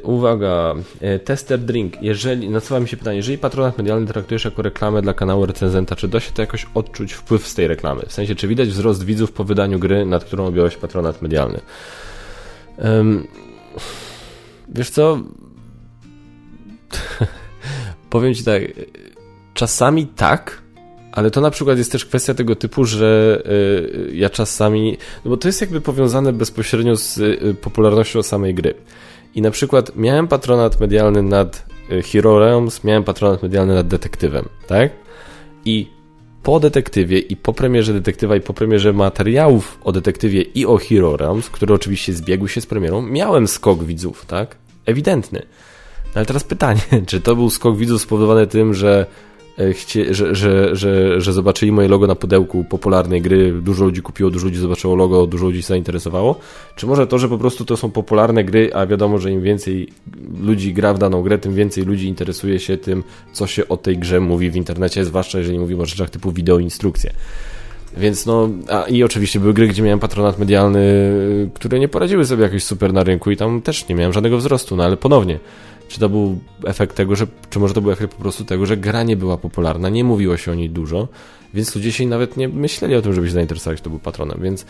uwaga, yy, tester drink. Jeżeli, nasuwa mi się pytanie, jeżeli patronat medialny traktujesz jako reklamę dla kanału recenzenta, czy da się to jakoś odczuć wpływ z tej reklamy? W sensie, czy widać wzrost widzów po wydaniu gry, nad którą objąłeś patronat medialny? Yy, wiesz co? Powiem ci tak, czasami tak, ale to na przykład jest też kwestia tego typu, że y, ja czasami, no bo to jest jakby powiązane bezpośrednio z popularnością samej gry. I na przykład miałem patronat medialny nad y, Hero Realms, miałem patronat medialny nad Detektywem, tak? I po detektywie i po premierze detektywa i po premierze materiałów o detektywie i o Hero Realms, które oczywiście zbiegły się z premierą, miałem skok widzów, tak? Ewidentny. No ale teraz pytanie, czy to był skok widzów spowodowany tym, że chcie, że, że, że, że zobaczyli moje logo na pudełku popularnej gry, dużo ludzi kupiło, dużo ludzi zobaczyło logo, dużo ludzi się zainteresowało? Czy może to, że po prostu to są popularne gry, a wiadomo, że im więcej ludzi gra w daną grę, tym więcej ludzi interesuje się tym, co się o tej grze mówi w internecie, zwłaszcza jeżeli mówimy o rzeczach typu wideo instrukcje. Więc no, a i oczywiście były gry, gdzie miałem patronat medialny, które nie poradziły sobie jakoś super na rynku i tam też nie miałem żadnego wzrostu, no ale ponownie, czy to był efekt tego, że, czy może to był efekt po prostu tego, że gra nie była popularna, nie mówiło się o niej dużo, więc ludzie się nawet nie myśleli o tym, żeby się zainteresować, kto był patronem, więc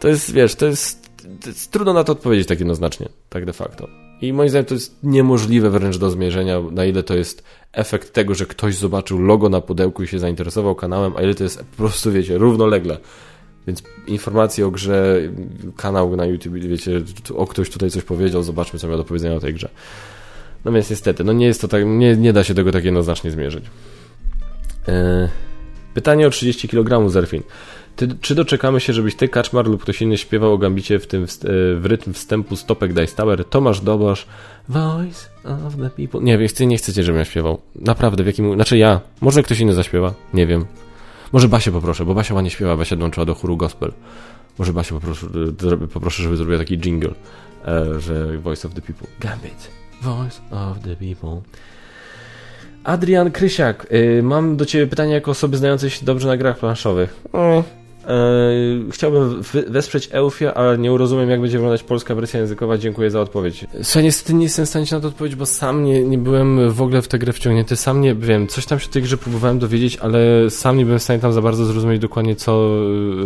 to jest, wiesz, to jest, to jest trudno na to odpowiedzieć tak jednoznacznie, tak de facto. I moim zdaniem to jest niemożliwe wręcz do zmierzenia, na ile to jest efekt tego, że ktoś zobaczył logo na pudełku i się zainteresował kanałem, a ile to jest po prostu, wiecie, równolegle. Więc informacje o grze, kanał na YouTube, wiecie, o ktoś tutaj coś powiedział, zobaczmy, co miał do powiedzenia o tej grze. Więc niestety, no nie jest to tak, nie, nie da się tego tak jednoznacznie zmierzyć. Yy, pytanie o 30 kg Zerfin. Ty, czy doczekamy się, żebyś ty, Kaczmar lub ktoś inny śpiewał o Gambicie w, tym, w rytm wstępu Stopek Dice Tower? Tomasz Dobosz, Voice of the People. Nie, wiem, nie chcecie, żebym ja śpiewał. Naprawdę, w jakim... Znaczy ja. Może ktoś inny zaśpiewa? Nie wiem. Może Basię poproszę, bo Basia ładnie śpiewa. Basia dołączyła do chóru gospel. Może Basię poproszę, poproszę żeby zrobiła taki jingle, e, że Voice of the People. Gambit. Voice of the people. Adrian Krysiak, yy, mam do Ciebie pytanie jako osoby znającej się dobrze na grach planszowych. Yy, chciałbym wesprzeć Eufia, ale nie rozumiem, jak będzie wyglądać polska wersja językowa. Dziękuję za odpowiedź. Słuchaj, niestety nie jestem w stanie na to odpowiedzieć, bo sam nie, nie byłem w ogóle w tę grę wciągnięty. Sam nie wiem, coś tam się tej grze próbowałem dowiedzieć, ale sam nie byłem w stanie tam za bardzo zrozumieć dokładnie, co,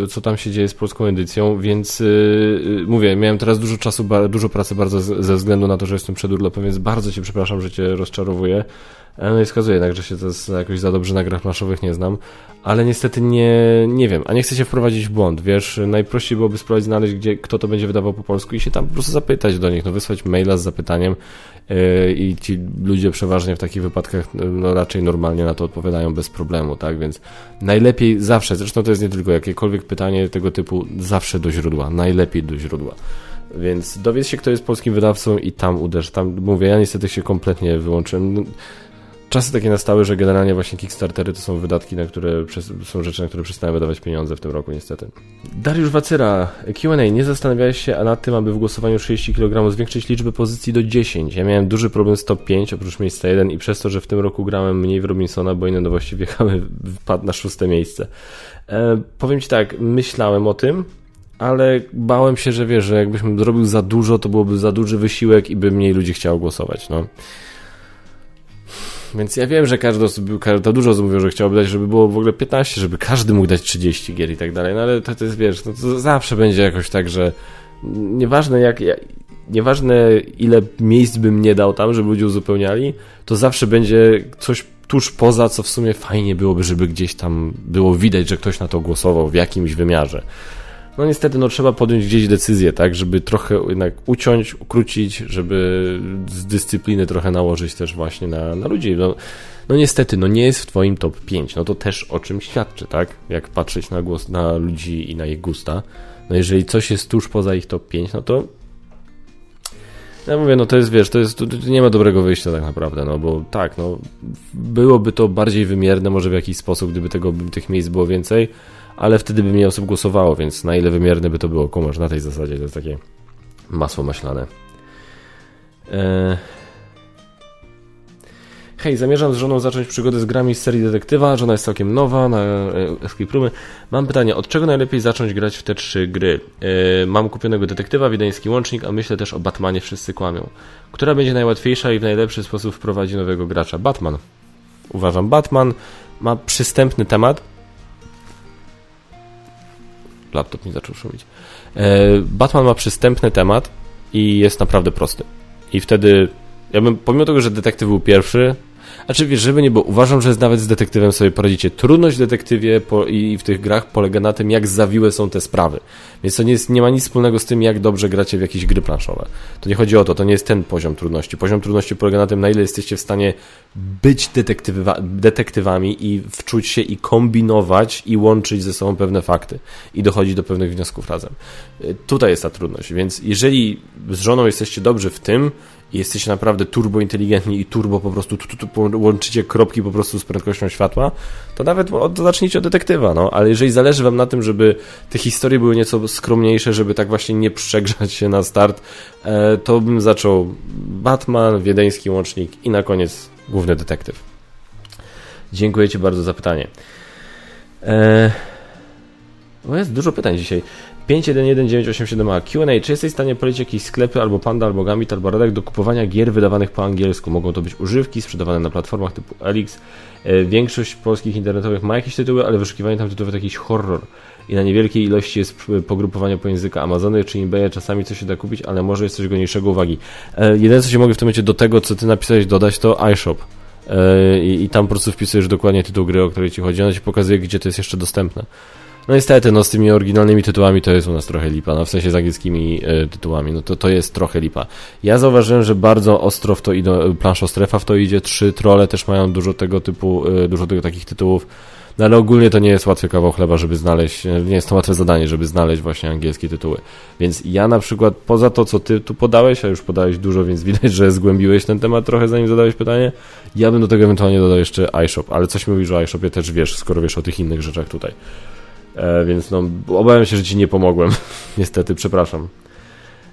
co tam się dzieje z polską edycją, więc yy, mówię, miałem teraz dużo czasu, dużo pracy bardzo ze względu na to, że jestem przed urlopem, więc bardzo Cię przepraszam, że Cię rozczarowuję. No i wskazuje jednak, że się to jakoś za dobrze na grach planszowych nie znam, ale niestety nie, nie wiem, a nie chcę się wprowadzić w błąd, wiesz, najprościej byłoby spróbować znaleźć, gdzie, kto to będzie wydawał po polsku i się tam po prostu zapytać do nich, no wysłać maila z zapytaniem yy, i ci ludzie przeważnie w takich wypadkach no, raczej normalnie na to odpowiadają bez problemu, tak, więc najlepiej zawsze, zresztą to jest nie tylko jakiekolwiek pytanie tego typu, zawsze do źródła, najlepiej do źródła. Więc dowiedz się, kto jest polskim wydawcą i tam uderz. Tam mówię, ja niestety się kompletnie wyłączyłem czasy takie nastały, że generalnie właśnie Kickstartery to są wydatki, na które są rzeczy, na które przestałem wydawać pieniądze w tym roku niestety. Dariusz Wacyra, Q&A, nie zastanawiałeś się nad tym, aby w głosowaniu 30 kg zwiększyć liczbę pozycji do 10? Ja miałem duży problem z top 5, oprócz miejsca 1 i przez to, że w tym roku grałem mniej w Robinsona, bo inne nowości wjechały, wpadł na szóste miejsce. E, powiem Ci tak, myślałem o tym, ale bałem się, że wiesz, że jakbyśmy zrobił za dużo, to byłoby za duży wysiłek i by mniej ludzi chciało głosować, no. Więc ja wiem, że każdy osób, to dużo osób mówią, że chciałoby dać, żeby było w ogóle 15, żeby każdy mógł dać 30 gier i tak dalej, no ale to, to jest, wiesz, no to zawsze będzie jakoś tak, że nieważne jak, nieważne ile miejsc bym nie dał tam, żeby ludzie uzupełniali, to zawsze będzie coś tuż poza, co w sumie fajnie byłoby, żeby gdzieś tam było widać, że ktoś na to głosował w jakimś wymiarze no niestety no, trzeba podjąć gdzieś decyzję, tak, żeby trochę jednak uciąć, ukrócić, żeby z dyscypliny trochę nałożyć też właśnie na, na ludzi. No, no niestety, no nie jest w twoim top 5, no to też o czym świadczy, tak? Jak patrzeć na głos na ludzi i na ich gusta. No jeżeli coś jest tuż poza ich top 5, no to ja mówię, no to jest, wiesz, to jest, to nie ma dobrego wyjścia tak naprawdę, no bo tak, no byłoby to bardziej wymierne może w jakiś sposób, gdyby tego, tych miejsc było więcej, ale wtedy by mniej osób głosowało, więc na ile wymierne by to było, kumasz, na tej zasadzie to jest takie masło maślane. Eee... Hej, zamierzam z żoną zacząć przygodę z grami z serii detektywa. Żona jest całkiem nowa na e, Escape Roomy. Mam pytanie, od czego najlepiej zacząć grać w te trzy gry? E, mam kupionego detektywa, wiedeński łącznik, a myślę też o Batmanie Wszyscy kłamią. Która będzie najłatwiejsza i w najlepszy sposób wprowadzi nowego gracza? Batman. Uważam, Batman ma przystępny temat, laptop mi zaczął szumić. E, Batman ma przystępny temat i jest naprawdę prosty. I wtedy, ja bym, pomimo tego, że detektyw był pierwszy, a czy wiesz, żeby nie było, uważam, że nawet z detektywem sobie poradzicie. Trudność w detektywie po, i w tych grach polega na tym, jak zawiłe są te sprawy. Więc to nie, jest, nie ma nic wspólnego z tym, jak dobrze gracie w jakieś gry planszowe. To nie chodzi o to, to nie jest ten poziom trudności. Poziom trudności polega na tym, na ile jesteście w stanie być detektywa, detektywami i wczuć się i kombinować i łączyć ze sobą pewne fakty i dochodzić do pewnych wniosków razem. Tutaj jest ta trudność, więc jeżeli z żoną jesteście dobrzy w tym, jesteście naprawdę turbo inteligentni i turbo po prostu tu, tu, tu, łączycie kropki po prostu z prędkością światła, to nawet od, zacznijcie od detektywa, no. Ale jeżeli zależy wam na tym, żeby te historie były nieco skromniejsze, żeby tak właśnie nie przegrzać się na start, e, to bym zaczął Batman, Wiedeński Łącznik i na koniec Główny Detektyw. Dziękuję Ci bardzo za pytanie. Eee... O, jest dużo pytań dzisiaj. 511987a Q&A. Czy jesteś w stanie polecić jakieś sklepy albo Panda, albo Gambit, albo Radek do kupowania gier wydawanych po angielsku? Mogą to być używki sprzedawane na platformach typu Elix. E, większość polskich internetowych ma jakieś tytuły, ale wyszukiwanie tam tytułów to jakiś horror. I na niewielkiej ilości jest pogrupowanie po języka Amazony czy eBay, czasami coś się da kupić, ale może jest coś mniejszego uwagi. E, jedyne co się mogę w tym momencie do tego, co ty napisałeś dodać, to iShop. E, I, I tam po prostu wpisujesz dokładnie tytuł gry, o której ci chodzi. Ona ci pokazuje, gdzie to jest jeszcze dostępne. No niestety, no z tymi oryginalnymi tytułami to jest u nas trochę lipa, no w sensie z angielskimi y, tytułami, no to, to jest trochę lipa. Ja zauważyłem, że bardzo ostro w to idą, planszo strefa w to idzie, trzy trole też mają dużo tego typu, y, dużo tego takich tytułów, no ale ogólnie to nie jest łatwy kawał chleba, żeby znaleźć, e, nie jest to łatwe zadanie, żeby znaleźć właśnie angielskie tytuły. Więc ja na przykład, poza to, co ty tu podałeś, a już podałeś dużo, więc widać, że zgłębiłeś ten temat trochę, zanim zadałeś pytanie, ja bym do tego ewentualnie dodał jeszcze iShop, ale coś mówisz o iShopie też wiesz, skoro wiesz o tych innych rzeczach tutaj. E, więc no, obawiam się, że ci nie pomogłem. Niestety, przepraszam.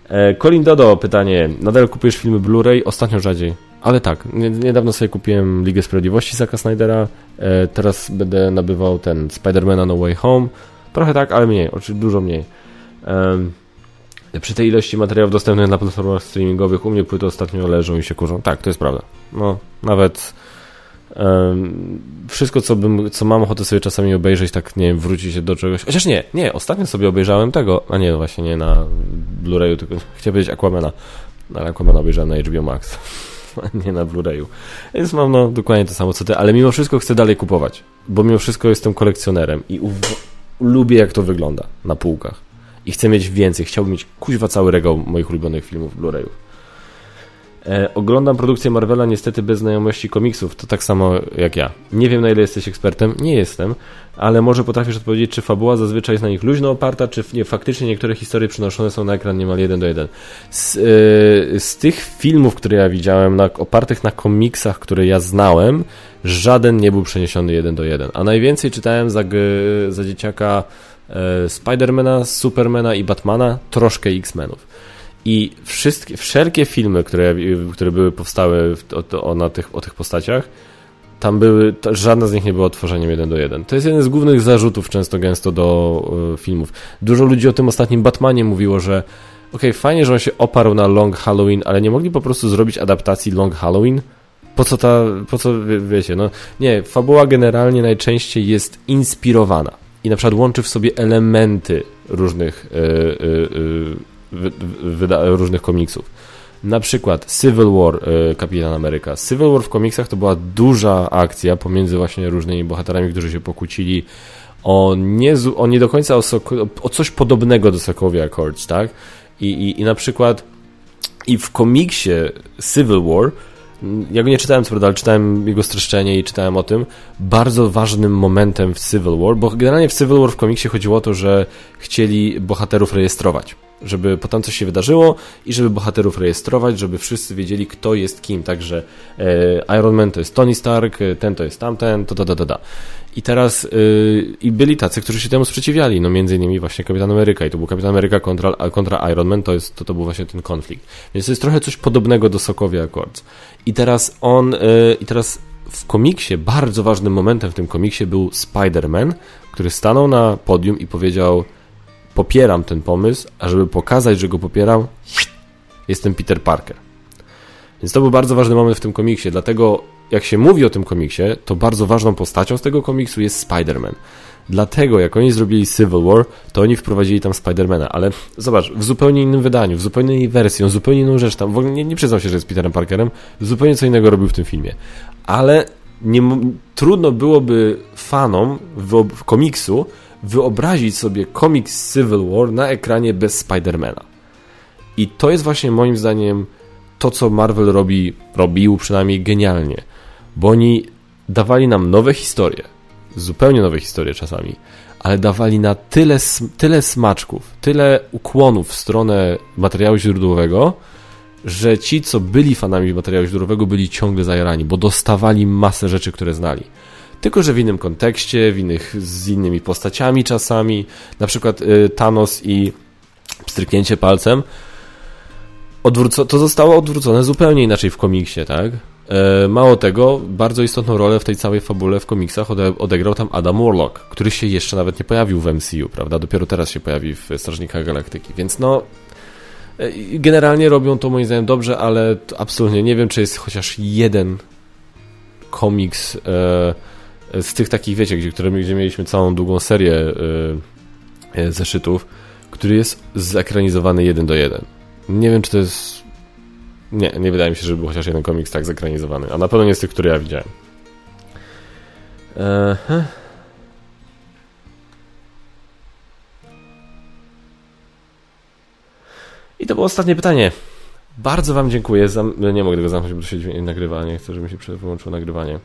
E, Colin Dodo, pytanie. Nadal kupujesz filmy Blu-ray? Ostatnio rzadziej. Ale tak, niedawno sobie kupiłem Ligę Sprawiedliwości Zaka Snydera. E, teraz będę nabywał ten Spidermana No Way Home. Trochę tak, ale mniej, oczywiście dużo mniej. Przy tej ilości materiałów dostępnych na platformach streamingowych u mnie płyty ostatnio leżą i się kurzą. Tak, to jest prawda. No, nawet wszystko, co, bym, co mam ochotę sobie czasami obejrzeć, tak nie wiem, wrócić się do czegoś. Chociaż nie, nie, ostatnio sobie obejrzałem tego, a nie, no właśnie nie na Blu-rayu, tylko chciałem powiedzieć Aquamana, ale Aquamana obejrzałem na HBO Max, nie na Blu-rayu. Więc mam no dokładnie to samo co ty, ale mimo wszystko chcę dalej kupować, bo mimo wszystko jestem kolekcjonerem i lubię jak to wygląda na półkach. I chcę mieć więcej, chciałbym mieć kuźwa cały regał moich ulubionych filmów Blu-rayów. E, oglądam produkcję Marvela niestety bez znajomości komiksów, to tak samo jak ja. Nie wiem na ile jesteś ekspertem, nie jestem, ale może potrafisz odpowiedzieć, czy fabuła zazwyczaj jest na nich luźno oparta, czy nie, faktycznie niektóre historie przenoszone są na ekran niemal jeden do jeden. Z, yy, z tych filmów, które ja widziałem, na, opartych na komiksach, które ja znałem, żaden nie był przeniesiony jeden do jeden. A najwięcej czytałem za, za dzieciaka yy, Spidermana, Supermana i Batmana, troszkę X-Menów. I wszystkie, wszelkie filmy, które, które były powstały o, o, na tych, o tych postaciach, tam były, żadna z nich nie była tworzeniem jeden do jeden. To jest jeden z głównych zarzutów często gęsto do y, filmów. Dużo ludzi o tym ostatnim Batmanie mówiło, że okej, okay, fajnie, że on się oparł na Long Halloween, ale nie mogli po prostu zrobić adaptacji Long Halloween? Po co ta, po co, wie, wiecie, no nie, fabuła generalnie najczęściej jest inspirowana i na przykład łączy w sobie elementy różnych y, y, różnych komiksów. Na przykład Civil War y, Kapitan Ameryka. Civil War w komiksach to była duża akcja pomiędzy właśnie różnymi bohaterami, którzy się pokłócili o nie, o nie do końca o, o coś podobnego do Sokovia Accords, tak? I, i, I na przykład i w komiksie Civil War ja go nie czytałem, co prawda, ale czytałem jego streszczenie i czytałem o tym. Bardzo ważnym momentem w Civil War, bo generalnie w Civil War w komiksie chodziło o to, że chcieli bohaterów rejestrować żeby potem coś się wydarzyło i żeby bohaterów rejestrować, żeby wszyscy wiedzieli, kto jest kim. Także e, Iron Man to jest Tony Stark, e, ten to jest tamten, to da, da, da, da. I teraz yy, i byli tacy, którzy się temu sprzeciwiali, no między innymi właśnie Kapitan Ameryka i to był Kapitan Ameryka kontra, kontra Iron Man, to, jest, to, to był właśnie ten konflikt. Więc to jest trochę coś podobnego do Sokovia Accords. I teraz on, yy, i teraz w komiksie, bardzo ważnym momentem w tym komiksie był Spider-Man, który stanął na podium i powiedział popieram ten pomysł, a żeby pokazać, że go popieram, jestem Peter Parker. Więc to był bardzo ważny moment w tym komiksie, dlatego jak się mówi o tym komiksie, to bardzo ważną postacią z tego komiksu jest Spider-Man. Dlatego, jak oni zrobili Civil War, to oni wprowadzili tam Spidermana, ale zobacz, w zupełnie innym wydaniu, w zupełnie innej wersji, on zupełnie inną rzecz tam, w ogóle nie, nie przyznał się, że jest Peterem Parkerem, zupełnie co innego robił w tym filmie. Ale nie, trudno byłoby fanom w, w komiksu wyobrazić sobie komiks Civil War na ekranie bez Spidermana. I to jest właśnie moim zdaniem to, co Marvel robi, robił przynajmniej genialnie, bo oni dawali nam nowe historie, zupełnie nowe historie czasami, ale dawali na tyle, tyle smaczków, tyle ukłonów w stronę materiału źródłowego, że ci, co byli fanami materiału źródłowego, byli ciągle zajarani, bo dostawali masę rzeczy, które znali. Tylko że w innym kontekście, w innych, z innymi postaciami czasami, na przykład y, Thanos i stryknięcie palcem, odwróco to zostało odwrócone zupełnie inaczej w komiksie, tak? E, mało tego, bardzo istotną rolę w tej całej fabule w komiksach ode odegrał tam Adam Warlock, który się jeszcze nawet nie pojawił w MCU, prawda? Dopiero teraz się pojawi w Strażnikach Galaktyki, więc no e, generalnie robią to moim zdaniem dobrze, ale absolutnie nie wiem, czy jest chociaż jeden komiks e, z tych takich, wiecie, gdzie, które, gdzie mieliśmy całą długą serię yy, zeszytów, który jest zekranizowany jeden do jeden. Nie wiem, czy to jest... Nie, nie wydaje mi się, żeby był chociaż jeden komiks tak zekranizowany, a na pewno nie z tych, które ja widziałem. Eee. I to było ostatnie pytanie. Bardzo Wam dziękuję. Za... Nie mogę tego zamknąć, bo to się nagrywa. Nie chcę, żeby mi się wyłączyło nagrywanie.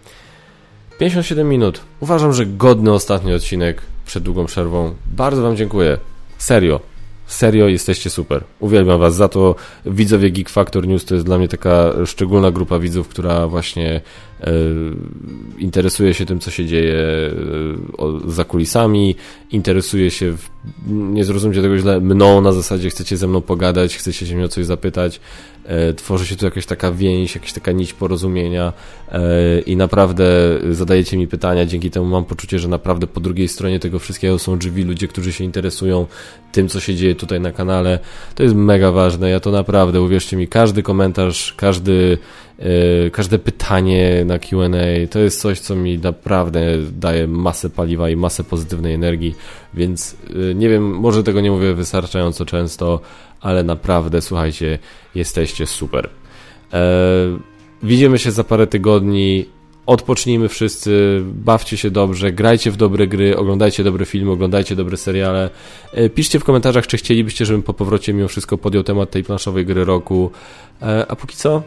57 minut. Uważam, że godny ostatni odcinek przed długą przerwą. Bardzo Wam dziękuję. Serio. Serio, jesteście super. Uwielbiam Was za to. Widzowie Geek Factor News to jest dla mnie taka szczególna grupa widzów, która właśnie e, interesuje się tym, co się dzieje e, o, za kulisami, interesuje się, w, nie zrozumcie tego źle, mną na zasadzie chcecie ze mną pogadać, chcecie się mnie o coś zapytać, tworzy się tu jakaś taka więź, jakaś taka nić porozumienia e, i naprawdę zadajecie mi pytania, dzięki temu mam poczucie, że naprawdę po drugiej stronie tego wszystkiego są żywi ludzie, którzy się interesują tym, co się dzieje tutaj na kanale. To jest mega ważne, ja to naprawdę, uwierzcie mi, każdy komentarz, każdy E, każde pytanie na QA to jest coś, co mi naprawdę daje masę paliwa i masę pozytywnej energii, więc e, nie wiem, może tego nie mówię wystarczająco często, ale naprawdę słuchajcie, jesteście super. E, widzimy się za parę tygodni. Odpocznijmy wszyscy, bawcie się dobrze, grajcie w dobre gry, oglądajcie dobre filmy, oglądajcie dobre seriale. Piszcie w komentarzach, czy chcielibyście, żebym po powrocie mimo wszystko podjął temat tej planszowej gry roku. A póki co,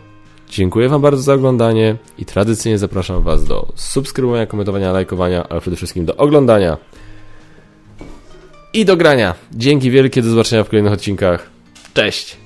Dziękuję Wam bardzo za oglądanie i tradycyjnie zapraszam Was do subskrybowania, komentowania, lajkowania, ale przede wszystkim do oglądania i do grania. Dzięki wielkie, do zobaczenia w kolejnych odcinkach. Cześć!